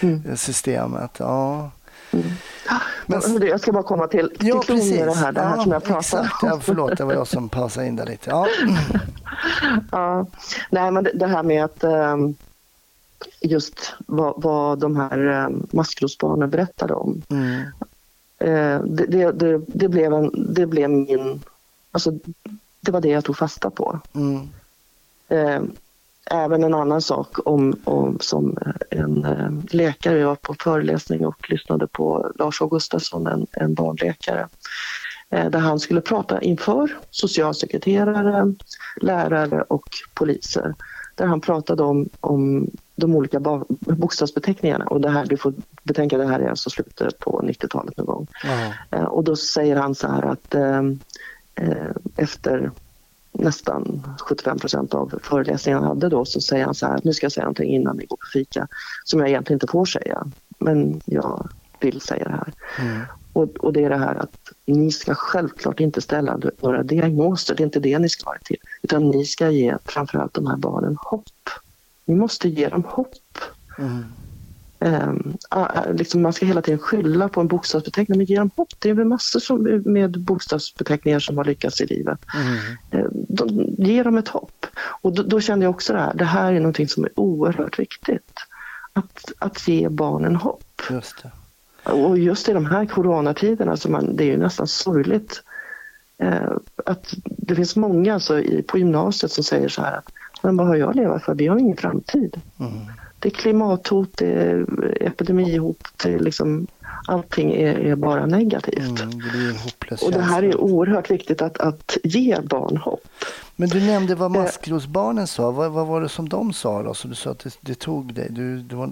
Mm. systemet. Ja. Men, Men- jag ska bara komma till, till Ja, precis. med det här, det här ja, som jag pratade exakt. om. Ja, förlåt, det var jag som pausade in där lite. Ja. Ja. Nej, men det, det här med att ehm, just vad, vad de här um, maskrosbarnen berättade om. Mm. Eh, det, det, det, det, blev en, det blev min... Alltså, det var det jag tog fasta på. Mm. Eh, även en annan sak om, om som en eh, läkare, jag var på föreläsning och lyssnade på Lars Augustasson, en, en barnläkare, eh, där han skulle prata inför socialsekreterare, lärare och poliser. Där han pratade om, om de olika bokstavsbeteckningarna och det här, du får betänka det här är alltså slutet på 90-talet någon gång. Eh, Och då säger han så här att eh, efter nästan 75 procent av föreläsningen han hade då så säger han så här, nu ska jag säga någonting innan vi går på fika som jag egentligen inte får säga, men jag vill säga det här. Mm. Och, och det är det här att ni ska självklart inte ställa några diagnoser, det är inte det ni ska vara till, utan ni ska ge framförallt de här barnen hopp. Ni måste ge dem hopp. Mm. Um, liksom man ska hela tiden skylla på en bokstavsbeteckning, men ge dem hopp. Det är väl massor som, med bokstavsbeteckningar som har lyckats i livet. Mm. Eh, de, ge dem ett hopp. Och då, då kände jag också det här, det här är någonting som är oerhört viktigt. Att, att ge barnen hopp. Just. Och just i de här coronatiderna, så man, det är ju nästan sorgligt eh, att det finns många alltså, i, på gymnasiet som säger så här att men vad har jag att leva för? Vi har ingen framtid. Mm. Det är klimathot, det är epidemihot, det är liksom, allting är, är bara negativt. Mm. Det Och det här är oerhört viktigt att, att ge barn hopp. Men du nämnde vad Eh. maskrosbarnen sa. Vad, vad var det som de sa då? Så du sa att det, det tog dig. Du, det var,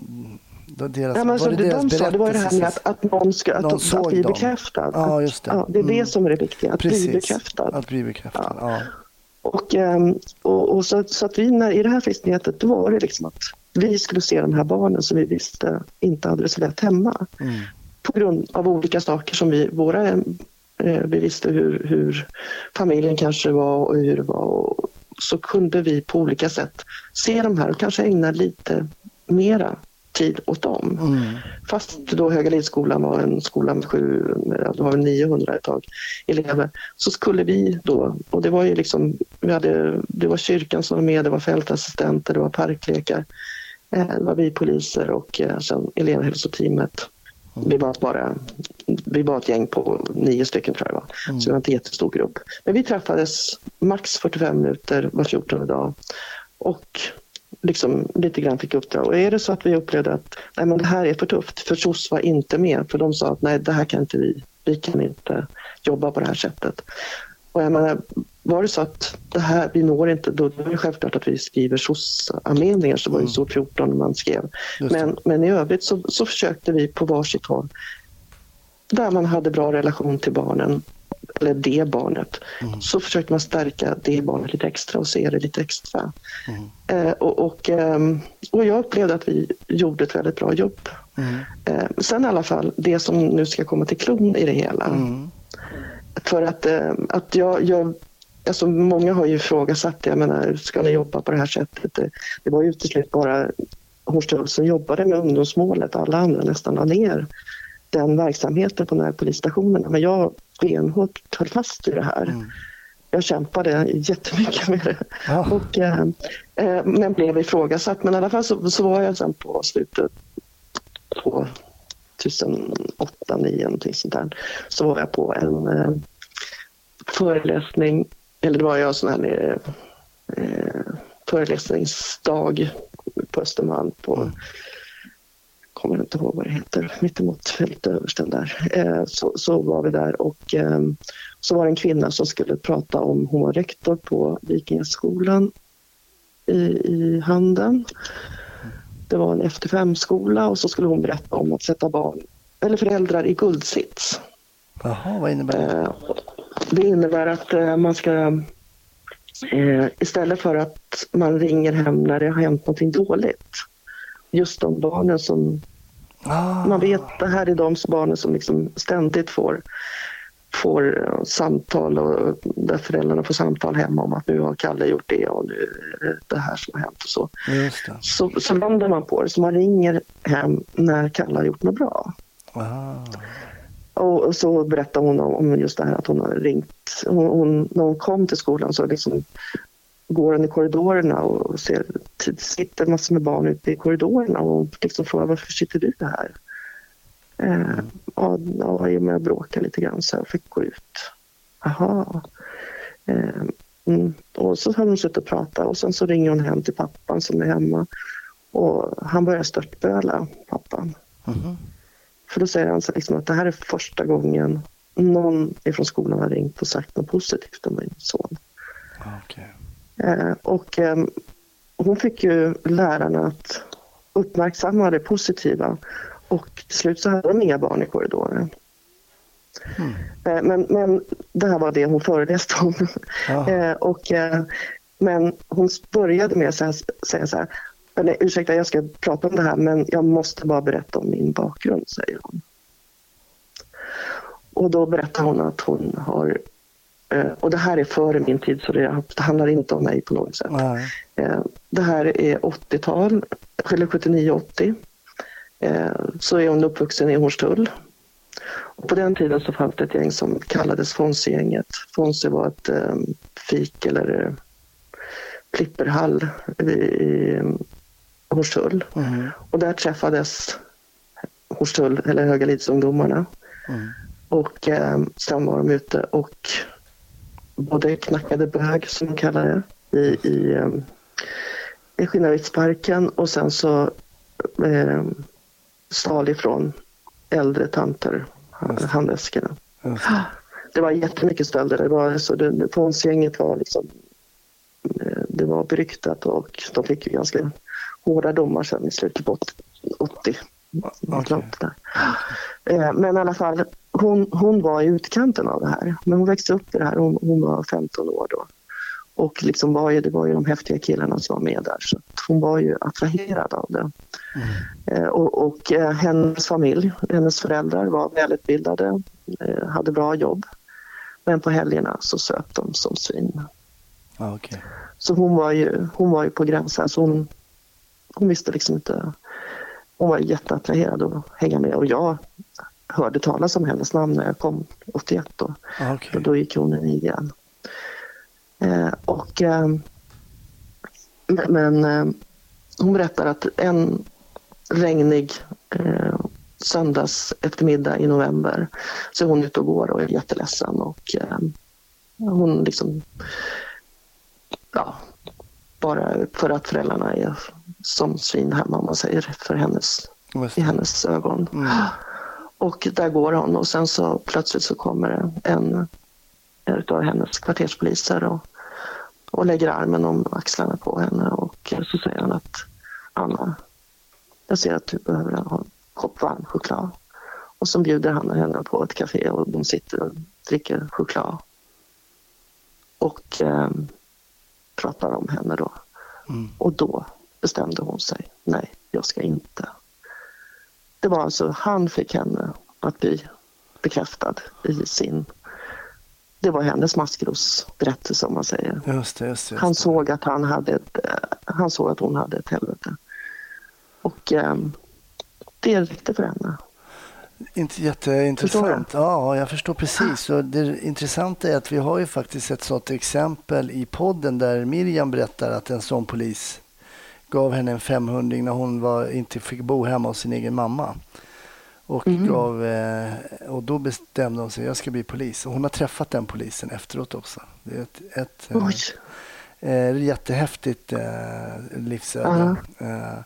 det deras, Ja, men som det det deras de sa, det var det här med att, att någon ska, att, Någon att, såg bli dem. bekräftad. Ja, Att- just det. Ja, det är det Mm. som är det viktiga, att Precis. bli bekräftad. Att bli bekräftad. Ja. Och, ehm, och, och så, så att vi när, i det här frisknätet, då var det liksom att vi skulle se de här barnen som vi visste inte hade det så lätt hemma. Mm. På grund av olika saker som vi, våra, eh, vi visste hur, hur familjen kanske var och hur det var. Och så kunde vi på olika sätt se de här och kanske ägna lite mera tid åt dem. Mm. Fast då Höga Lidsskolan var en skola med sju, ja, då var det 900 ett tag elever, så skulle vi då, och det var ju liksom, vi hade, det var kyrkan som var med, det var fältassistenter, det var parklekar, eh, det var vi poliser och eh, sen elevhälsoteamet. Vi var bara vi var ett gäng på nio stycken tror jag det var, så det var inte en jättestor grupp. Men vi träffades max 45 minuter var 14 dag och liksom lite grann fick uppdrag. Och är det så att vi upplevde att nej, men det här är för tufft, för SOS var inte med, för de sa att nej, det här kan inte vi, vi kan inte jobba på det här sättet. Och jag menar, var det så att det här, vi når inte, då är det självklart att vi skriver SOS-anmälningar, så var det så 14 man skrev. Men, men i övrigt så, så försökte vi på varsitt håll, där man hade bra relation till barnen, eller det barnet, så försökte man stärka det barnet lite extra och se det lite extra. Eh, och, och, ehm, och jag upplevde att vi gjorde ett väldigt bra jobb. Mm. Eh, sen i alla fall, det som nu ska komma till klon i det hela. Mm. För att, eh, att jag, jag alltså många har ju ifrågasatt det. Jag menar, ska ni jobba på det här sättet? Det, det var ju till slut bara Horst som jobbade med ungdomsmålet. Alla andra nästan la ner den verksamheten på närpolisstationerna. Men jag benhårt höll fast i det här. Mm. Jag kämpade jättemycket med det. Ja. Och, eh, eh, men blev ifrågasatt. Men i alla fall så, så var jag sen på slutet på 2008, 2009 någonting sånt där. Så var jag på en eh, föreläsning, eller det var jag sån här eh, föreläsningsdag på Östermalm på Mm. kommer inte ihåg vad det heter, mittemot fältöversten där. Eh, så, så var vi där och eh, så var det en kvinna som skulle prata om, hon var rektor på Vikingaskolan i, i Handen. det var en efter fem-skola och så skulle hon berätta om att sätta barn eller föräldrar i guldsits. Jaha, vad innebär det? Eh, Det innebär att eh, man ska eh, istället för att man ringer hem när det har hänt någonting dåligt. Just de barnen som Ah, man vet, det här är de barnen som liksom ständigt får, får eh, samtal och där föräldrarna får samtal hemma om att nu har Kalle gjort det och nu är det det här som har hänt och så. Så, så vänder man på det, så man ringer hem när Kalle har gjort något bra. Ah, och så berättar hon om just det här att hon har ringt. Hon, hon, när hon kom till skolan så liksom går hon i korridorerna och ser, det sitter massor med barn ute i korridorerna och hon liksom frågar varför sitter du här? Eh, ja, ja, i och med att lite grann så jag fick gå ut. Jaha. Eh, mm. Och så har hon suttit och pratat och sen så ringer hon hem till pappan som är hemma och han börjar störtböla, pappan. Mm. För då säger han så liksom att det här är första gången någon ifrån skolan har ringt och sagt något positivt om min son. Okej. Eh, och eh, hon fick ju lärarna att uppmärksamma det positiva och till slut så hade de inga barn i korridoren. Mm. Eh, men, men det här var det hon föreläste om. Ja. Eh, och, eh, men hon började med att säga så här, nej, ursäkta jag ska prata om det här men jag måste bara berätta om min bakgrund, säger hon. Och då berättar hon att hon har, eh, och det här är före min tid så det, handlar inte om mig på något sätt. Nej. Eh, Det här är 80-tal, eller 79-80. Eh, Så är hon uppvuxen i Hornstull. Och på den tiden så fanns det ett gäng som kallades Fonzigänget. Fonzie var ett fik eller flipperhall i, Hornstull. Mhm. Och där träffades Hornstull, eller Högalidsungdomarna. Mm. Och eh, sen var de ute och både knackade bög, som de kallar det, i, i, eh, i Skinnarviksparken och sen så eh, stal ifrån äldre tanter handväskorna. Det. Var jättemycket stölder. Det var, så det, Fonzgänget var liksom, eh, det var beryktat och de fick ju ganska hårda domar sen i slutet på 80. Okej. Något där. Eh, Men i alla fall, hon, hon var i utkanten av det här. Men hon växte upp i det här. Hon, hon var 15 år då. Och liksom var ju, det var ju de häftiga killarna som var med där. Så hon var ju attraherad av det. Eh, Och, och eh, hennes familj, hennes föräldrar var välutbildade, eh, hade bra jobb. Men på helgerna så söp de som svin. Ja, okej. Så hon var ju, hon var ju på gränsen. Så hon, hon visste liksom inte. Hon var jätteattraherad att hänga med. Och jag hörde talas om hennes namn när jag kom 81. Då, Ja, och okej. då gick hon in i igen. Eh, och, eh, men men eh, hon berättar att en regnig eh, söndags eftermiddag i november så är hon ute och går och är jätteledsen. Och, eh, hon liksom ja, bara för att föräldrarna är som svin hemma om man säger för hennes, i hennes ögon. Mm. Och där går hon och sen så plötsligt så kommer det en utav hennes kvarterspoliser och, och lägger armen om axlarna på henne och så säger han att Anna, jag ser att du behöver ha en kopp varm choklad. Och så bjuder han henne på ett café och de sitter och dricker choklad. Och eh, pratar om henne då. Mm. Och då bestämde hon sig. Nej, jag ska inte. Det var alltså, han fick henne att bli bekräftad i sin... Det var hennes maskrosberättelse om man säger. Just det, just det. Just Han såg att han hade ett, eh, han såg att hon hade ett helvete. Och eh, det räckte för henne. Inte jätteintressant. Ja, jag förstår precis. Och det intressanta är att vi har ju faktiskt ett sådant exempel i podden där Miriam berättar att en sån polis gav henne en 500 när hon var, inte fick bo hemma hos sin egen mamma. Och, Mm. gav, eh, och då bestämde hon sig, jag ska bli polis. Och hon har träffat den polisen efteråt också. Det är ett, ett eh. Eh, jättehäftigt eh, livsöde. Eh,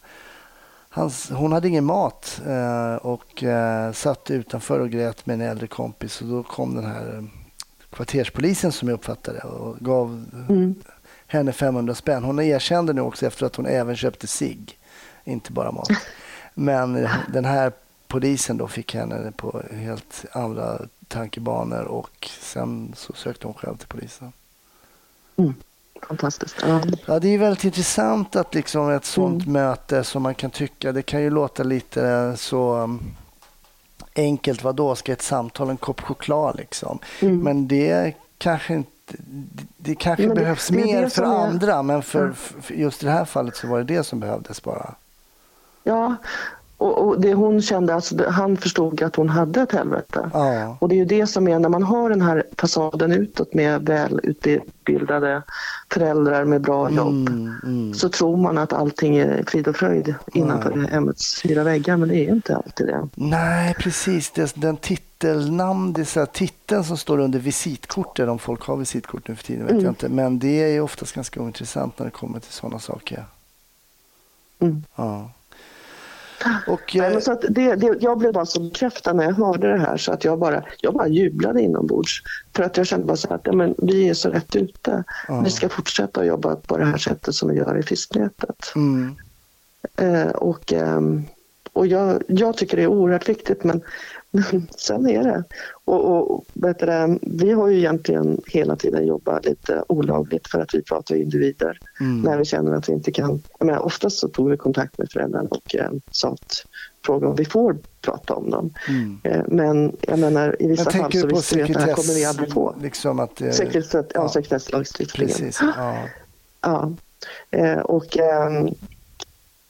hans, hon hade ingen mat eh, och eh, satt utanför och grät med en äldre kompis. Och då kom den här eh, kvarterspolisen som jag uppfattade och gav Mm. Henne 500 spänn. Hon erkände nu också efter att hon även köpte sig inte bara mat. Men den här polisen då fick henne på helt andra tankebanor och sen så sökte hon själv till polisen. Mm. Fantastiskt. Ja. Ja, det är väldigt intressant att liksom ett sånt Mm. möte som man kan tycka, det kan ju låta lite så um, enkelt, vad då ska ett samtal en kopp choklad liksom. Mm. Men det kanske inte det, det kanske det- behövs det mer för är- andra men för, Mm. för just i det här fallet så var det det som behövdes bara. Ja, och, och det hon kände, alltså, han förstod att hon hade ett helvete. Ja, Och det är ju det som är när man har den här fasaden utåt med välutbildade föräldrar med bra jobb. mm, mm. Så tror man att allting är frid och fröjd innanför hemmets fyra väggar men det är inte alltid det. Nej, precis. Det, den titelnamn, det är så titeln som står under visitkortet, om folk har visitkort nu för tiden vet Mm. jag inte. Men det är ju oftast ganska ointressant när det kommer till sådana saker. Mm. Ja. Och, Nej, eh, men så att det, det, jag blev bara så bekräftad när jag hörde det här så att jag bara, jag bara jublade inombords. För att jag kände bara så att ja, men vi är så rätt ute. Ja. Vi ska fortsätta att jobba på det här sättet som vi gör i fisknätet. mm, Eh, och ehm, och jag, jag tycker det är oerhört viktigt men sen är det. Och, och, du, vi har ju egentligen hela tiden jobbat lite olagligt för att vi pratar individer mm, när vi känner att vi inte kan. Jag menar, oftast så tog vi kontakt med föräldrarna och eh, sa att fråga om vi får prata om dem. mm. Eh, men jag menar i vissa fall så visste vi att det här kommer vi aldrig få. Liksom att, eh, Sekretess, ja, ja. sekretesslagstiftningen. Precis, ja. Ja. Eh, och ehm,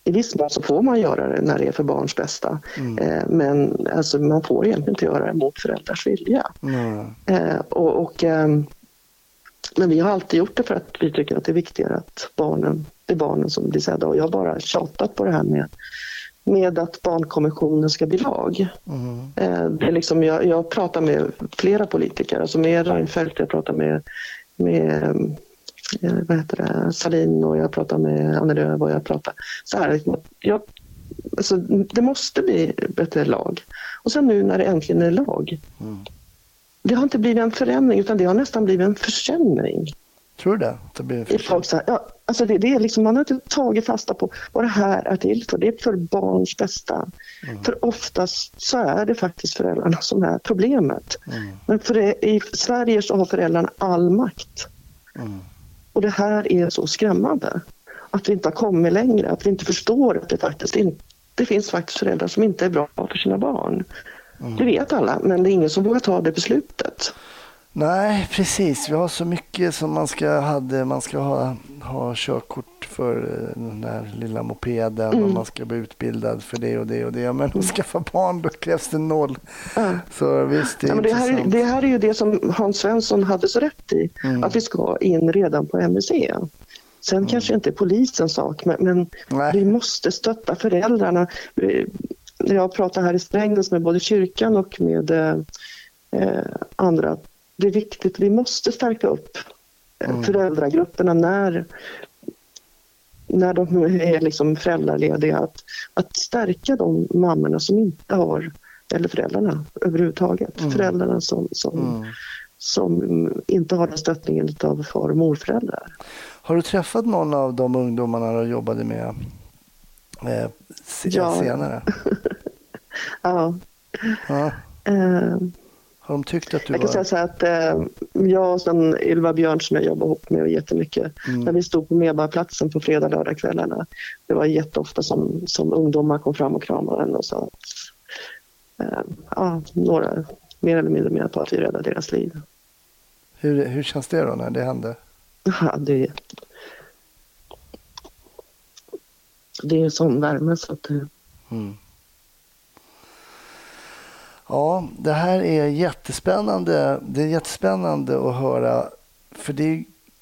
i viss mån så får man göra det när det är för barns bästa. Mm. Eh, men alltså, man får egentligen inte göra det mot föräldrars vilja. Mm. Och, och, ehm, men vi har alltid gjort det för att vi tycker att det är viktigare att barnen, det är barnen som blir sedda. Och jag har bara tjatat på det här med, med att barnkonventionen ska bli lag. Mm. Eh, det är liksom, jag, jag pratar med flera politiker, alltså med Reinfeldt, jag pratar med, med eh, vad heter det, Salin och jag pratar med Annie Lööf och jag pratar så här. Jag, alltså, det måste bli bättre lag. Och sen nu när det äntligen är lag. Mm. Det har inte blivit en förändring utan det har nästan blivit en försämring. Tror du det? det blir I folk så här, ja, alltså det, det är liksom, man har inte tagit fasta på vad det här är till för. Det är för barns bästa. För oftast så är det faktiskt föräldrarna som är problemet. Mm. Men för det, i Sverige så har föräldrarna all makt. Mm. Och det här är så skrämmande. Att vi inte har kommit längre, att vi inte förstår att det faktiskt inte det finns faktiskt föräldrar som inte är bra för sina barn. Det vet alla, men det är ingen som vågar ta det beslutet. Nej, precis. Vi har så mycket som man ska, hade. Man ska ha, ha körkort för eh, den där lilla mopeden och Mm. man ska bli utbildad för det och det och det. Men att skaffa barn, då krävs det noll. Ja. Så visst, det är Ja, det, här, det här är ju det som Hans Svensson hade så rätt i, Mm. att vi ska in redan på MUC. Sen kanske det inte polisens sak, men, men vi måste stötta föräldrarna. Jag pratar här i Strängnäs med både kyrkan och med eh, eh, andra. Det är viktigt, vi måste stärka upp eh, Mm. föräldragrupperna när, när de är liksom föräldralediga. Att, att stärka de mammorna som inte har, eller föräldrarna överhuvudtaget. Mm. Föräldrarna som, som, Mm. som inte har den stöttningen av far och morföräldrar. Har du träffat någon av de ungdomarna du jobbade med eh, se- Ja. senare? Ja, Ja. eh, Har de tyckt att du Jag kan var... säga så här att eh, jag och sen Ylva som jag jobbar ihop med jättemycket. Mm. När vi stod på Medborgarplatsen på fredag lördagskvällarna. Det var jätteofta som, som ungdomar kom fram och kramade henne och sa att eh, ja, några mer eller mindre menade på att vi räddade deras liv. Hur, hur känns det då när det hände? Ja, det, det är en sån värme så att eh, Mm. Ja, det här är jättespännande. Det är jättespännande att höra. För det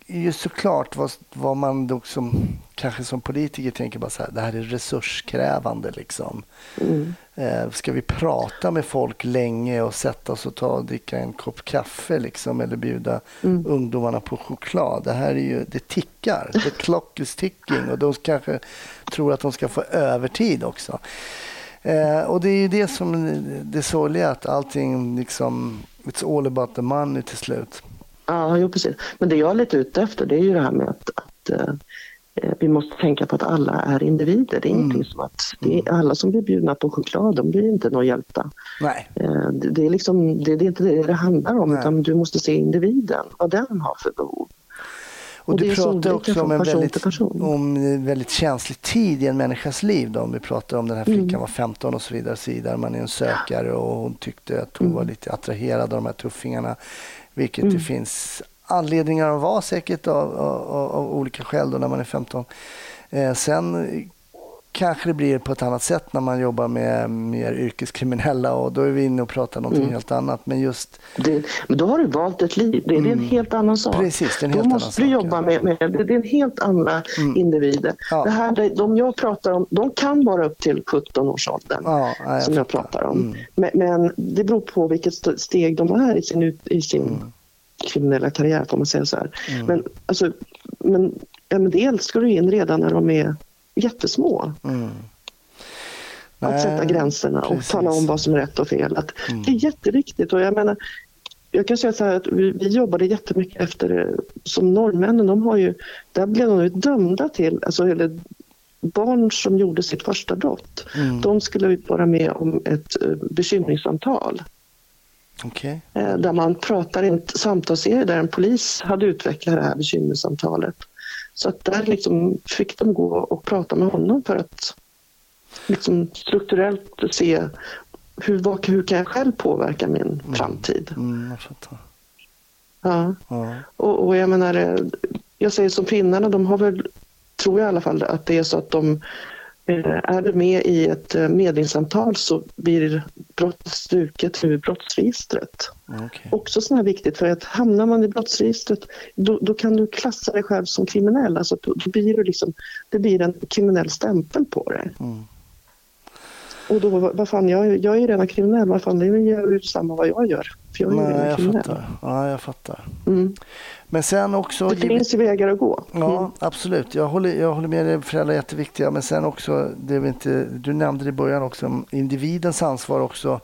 är ju såklart vad, vad man då som, kanske som politiker tänker bara så här, det här är resurskrävande liksom. mm, Eh, ska vi prata med folk länge och sätta oss och ta och dricka en kopp kaffe liksom eller bjuda Mm. ungdomarna på choklad? Det här är ju, det tickar. The clock is ticking och de kanske tror att de ska få övertid också. Eh, och det är ju det som det sorgliga att allting liksom, it's all about the money till slut. Ja, jo, precis. Men det jag är lite ute efter det är ju det här med att, att eh, eh, vi måste tänka på att alla är individer. Det är Mm. ingenting som att det är alla som blir bjudna på choklad, de blir inte några hjältar. Nej. Eh, Det, det, är liksom, det, det är inte det det handlar om, Nej. utan du måste se individen, vad den har för behov. Och, du pratar också om en, väldigt, om en väldigt känslig tid i en människas liv. Då. Om vi pratar om den här Mm. flickan var 15 och så vidare. Så vidare. Man är en sökare och hon tyckte att hon Mm. var lite attraherad av de här tuffingarna. Vilket Mm. det finns anledningar att vara säkert av, av, av, av olika skäl då när man är 15. Eh, sen kanske det blir på ett annat sätt när man jobbar med mer yrkeskriminella och då är vi inne och pratar någonting Mm. helt annat. Men just Det, men då har du valt ett liv, det, det är en helt annan sak. Mm. Precis, det är en Då helt annan måste du sak, jobba med, med det, är en helt andra Mm. individer. Ja. Det här, de jag pratar om, de kan vara upp till 17-årsåldern. ja, ja, som jag pratar om. Mm. Men, men det beror på vilket st- steg de är i sin, i sin Mm. kriminella karriär, får man säga så här. Mm. Men, alltså, men en del ska du in redan när de är jättesmå. Mm. Att sätta gränserna och precis. tala om vad som är rätt och fel. Att Mm. Det är jätteviktigt. Och jag, menar, jag kan säga så här att vi, vi jobbade jättemycket efter, som norrmännen, de har ju, där blev de ju dömda till, alltså eller barn som gjorde sitt första brott, Mm. de skulle vara med om ett eh, bekymringssamtal. Okej. Eh, där man pratar i en samtalsserie där en polis hade utvecklat det här bekymmersamtalet. Så att där liksom fick de gå och prata med honom för att liksom strukturellt se hur, vad, hur kan jag själv påverka min framtid. Mm, jag fattar. Ja. Ja. Och, och jag menar, jag säger som finnarna, de har väl, tror jag i alla fall, att det är så att de är du med i ett eh, medlingssamtal så blir brott struket ur brottsregistret. Okej. också sån här viktigt för att hamnar man i brottsregistret då, då kan du klassa dig själv som kriminell. Alltså, då, då blir det, liksom, det blir en kriminell stämpel på dig. Mm. Och då, vad fan, jag, jag är ju redan kriminell, vad fan, det gör ju samma vad jag gör. För jag är Nej, jag kriminell. fattar. Ja, jag fattar. Mm. Men sen också... Det finns ju vägar att gå. Ja, Mm. absolut. Jag håller, jag håller med dig. Föräldrar är jätteviktiga. Men sen också, det väl inte, du nämnde det i början också, individens ansvar också.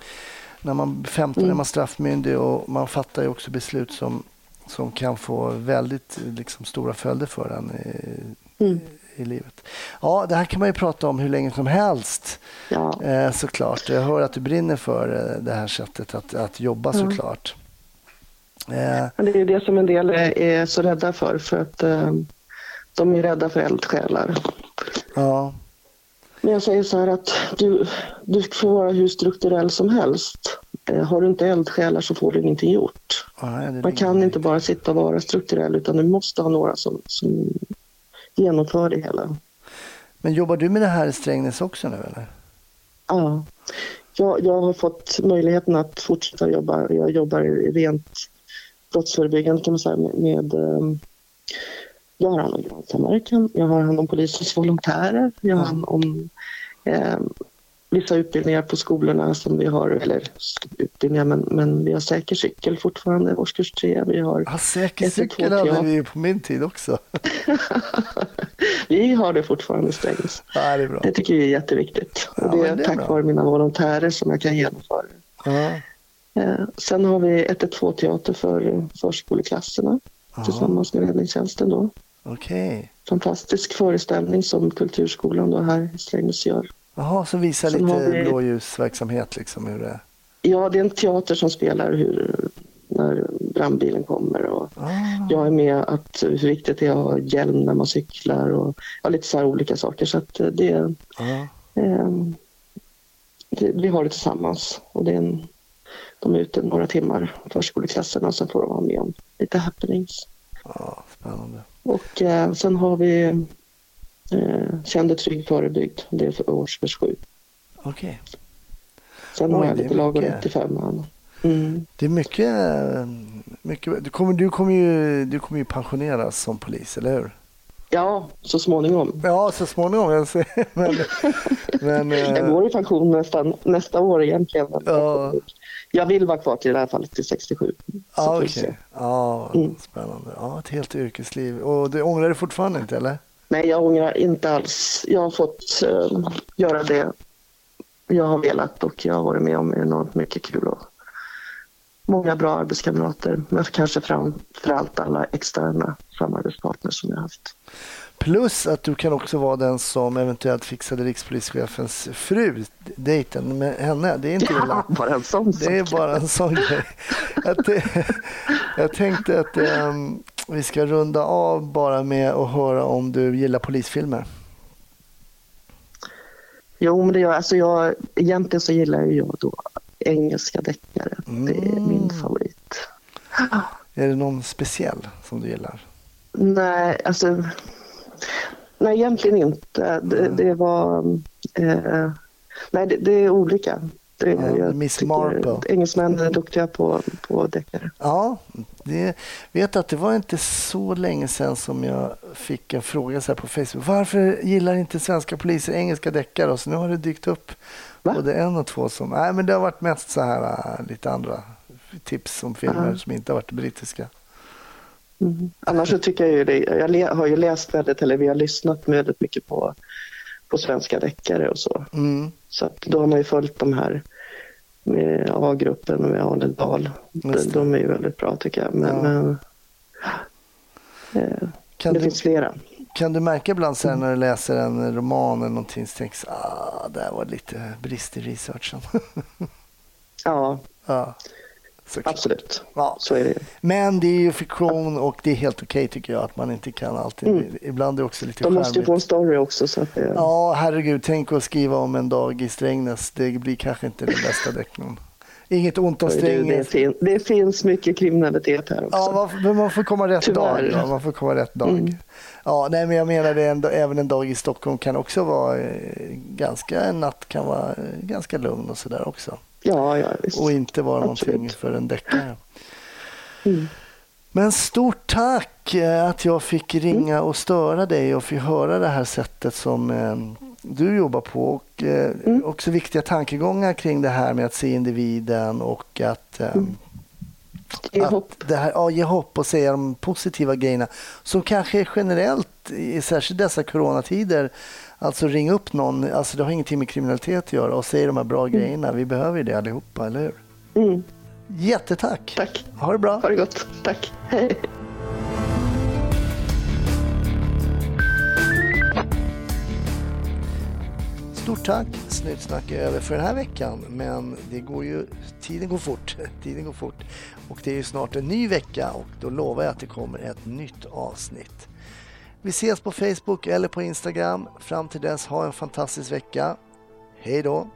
När man är 15 Mm. är man straffmyndig och man fattar ju också beslut som, som kan få väldigt liksom, stora följder för en Mm. I livet. Ja, det här kan man ju prata om hur länge som helst Ja. eh, såklart. Jag hör att du brinner för eh, det här sättet att, att jobba Ja. såklart. Eh, Men det är det som en del är, är så rädda för, för att eh, de är rädda för eldsjälar. ja, Men jag säger så här att du, du får vara hur strukturell som helst. Eh, har du inte eldsjälar så får du ingenting gjort. nej, det Man kan inte bara sitta och vara strukturell utan du måste ha några som, som genomför det hela. Men jobbar du med det här i Strängnäs också nu eller? Ja. Jag, jag har fått möjligheten att fortsätta jobba. Jag jobbar rent brottsförebyggande kan man säga med, med eh, jag har hand om grannsamverkan, jag har hand om polisens volontärer, jag har hand om eh, vissa utbildningar på skolorna som vi har, eller utbildningar, men, men vi har säker cykel fortfarande, årskurs tre. Vi har Ja, säker cykel hade vi på min tid också. Vi har det fortfarande Strängnäs. Ja, det är bra. Det tycker vi är jätteviktigt. Ja, och det är det är tack bra. vare mina volontärer som jag kan genomföra det. Ja. Eh, sen har vi 112-teater för förskoleklasserna tillsammans med räddningstjänsten. Då. Okej. Fantastisk föreställning som Kulturskolan då här i Strängnäs gör. Jaha, så har lite vi- blåljusverksamhet liksom hur det Ja, det är en teater som spelar hur, när brandbilen kommer. Och ah, jag är med att hur viktigt det är att ha hjälm när man cyklar och ja, lite så här olika saker. Så att eh, det, ja. eh, det, vi har det tillsammans. Och det är en, de är ute några timmar, förskoleklasserna, och sen får de vara med om lite happenings. ja, spännande. Och eh, sen har vi eh, Kände trygg förebyggd, det är för årskurs sju. Okej. Sen har Oj, jag det är lite lag och rätt i femman. Mm. Det är mycket, eh, mycket du, kommer, du, kommer ju, du kommer ju pensioneras som polis, eller hur? Ja, så småningom. Ja, så småningom. Jag säger. Men, men, eh, Jag går i pension nästan, nästa år egentligen. Ja. Jag vill vara kvar till i alla fall till 67. Så Ja, får vi okej. se. Ja, Mm. spännande. Ja, ett helt yrkesliv. Och du ångrar dig fortfarande inte, eller? Nej, jag ångrar inte alls. Jag har fått eh, göra det jag har velat och jag har varit med om enormt mycket kul och många bra arbetskamrater. Men kanske framför allt alla externa samarbetspartners som jag har haft. Plus att du kan också vara den som eventuellt fixade rikspolischefens fru, dejten med henne. Det är inte illa. Ja, bara en sån Det är bara en sån grej. Att det, jag tänkte att ehm, vi ska runda av bara med att höra om du gillar polisfilmer. Jo, men det gör alltså jag. Egentligen så gillar jag då engelska deckare. Det är Mm. min favorit. Är det någon speciell som du gillar? Nej, alltså. Nej, egentligen inte. Det, det var. Eh, nej, det, det är olika. Det, Ja, jag Miss Marple. Engelsmän är duktiga på, på deckare. Ja, det, vet att det var inte så länge sedan som jag fick en fråga så här på Facebook. Varför gillar inte svenska poliser engelska deckare? Och så nu har det dykt upp Va? både en och två som... Nej, men det har varit mest så här äh, lite andra tips om filmer Ja. som inte har varit brittiska. Mm. Annars så tycker jag ju det. Jag har ju läst väldigt, eller vi har lyssnat väldigt mycket på, på svenska deckare och så. Mm, Så då har man ju följt de här med A-gruppen och med Arne Dahl. De, de är ju väldigt bra tycker jag. Men, Ja. men eh, kan, det du, finns flera. kan du märka ibland så här när du läser en roman eller någonting så tänks ah, där var lite brist i researchen. Ja, ja, såklart. absolut. Ja. Så är det. Men det är ju fiktion och det är helt okej tycker jag att man inte kan alltid. Mm. Ibland är det också lite De måste ju få en story också. Så att det, Ja, herregud. Tänk att skriva om en dag i Strängnäs. Det blir kanske inte den bästa deckningen. Inget ont om det, det, Strängnäs. fin, det finns mycket kriminalitet här också. Ja, man får, men man får komma rätt Tyvärr. dag. Ja, man får komma rätt dag. Mm. Ja, nej, men jag menar det ändå, även en dag i Stockholm kan också vara eh, ganska, en natt kan vara eh, ganska lugn och sådär också. Ja, ja visst. Och inte vara Absolut. någonting för en deckare. Mm. Men stort tack eh, att jag fick ringa och störa dig och fick höra det här sättet som eh, du jobbar på. Och eh, Mm. också viktiga tankegångar kring det här med att se individen och att, eh, Ge att hopp. Det här, ja, ge hopp och säga de positiva grejerna som kanske generellt, särskilt dessa coronatider, alltså ring upp någon, alltså det har ingenting med kriminalitet att göra och säg de här bra grejerna. Vi behöver ju det allihopa, eller hur? Mm. Jättetack! Tack. Ha det bra! Ha det gott. Tack. Hej. Stort tack! Snutsnack är över för den här veckan. Men det går ju, tiden går fort. Tiden går fort. Och det är ju snart en ny vecka och då lovar jag att det kommer ett nytt avsnitt. Vi ses på Facebook eller på Instagram. Fram till dess, ha en fantastisk vecka. Hej då!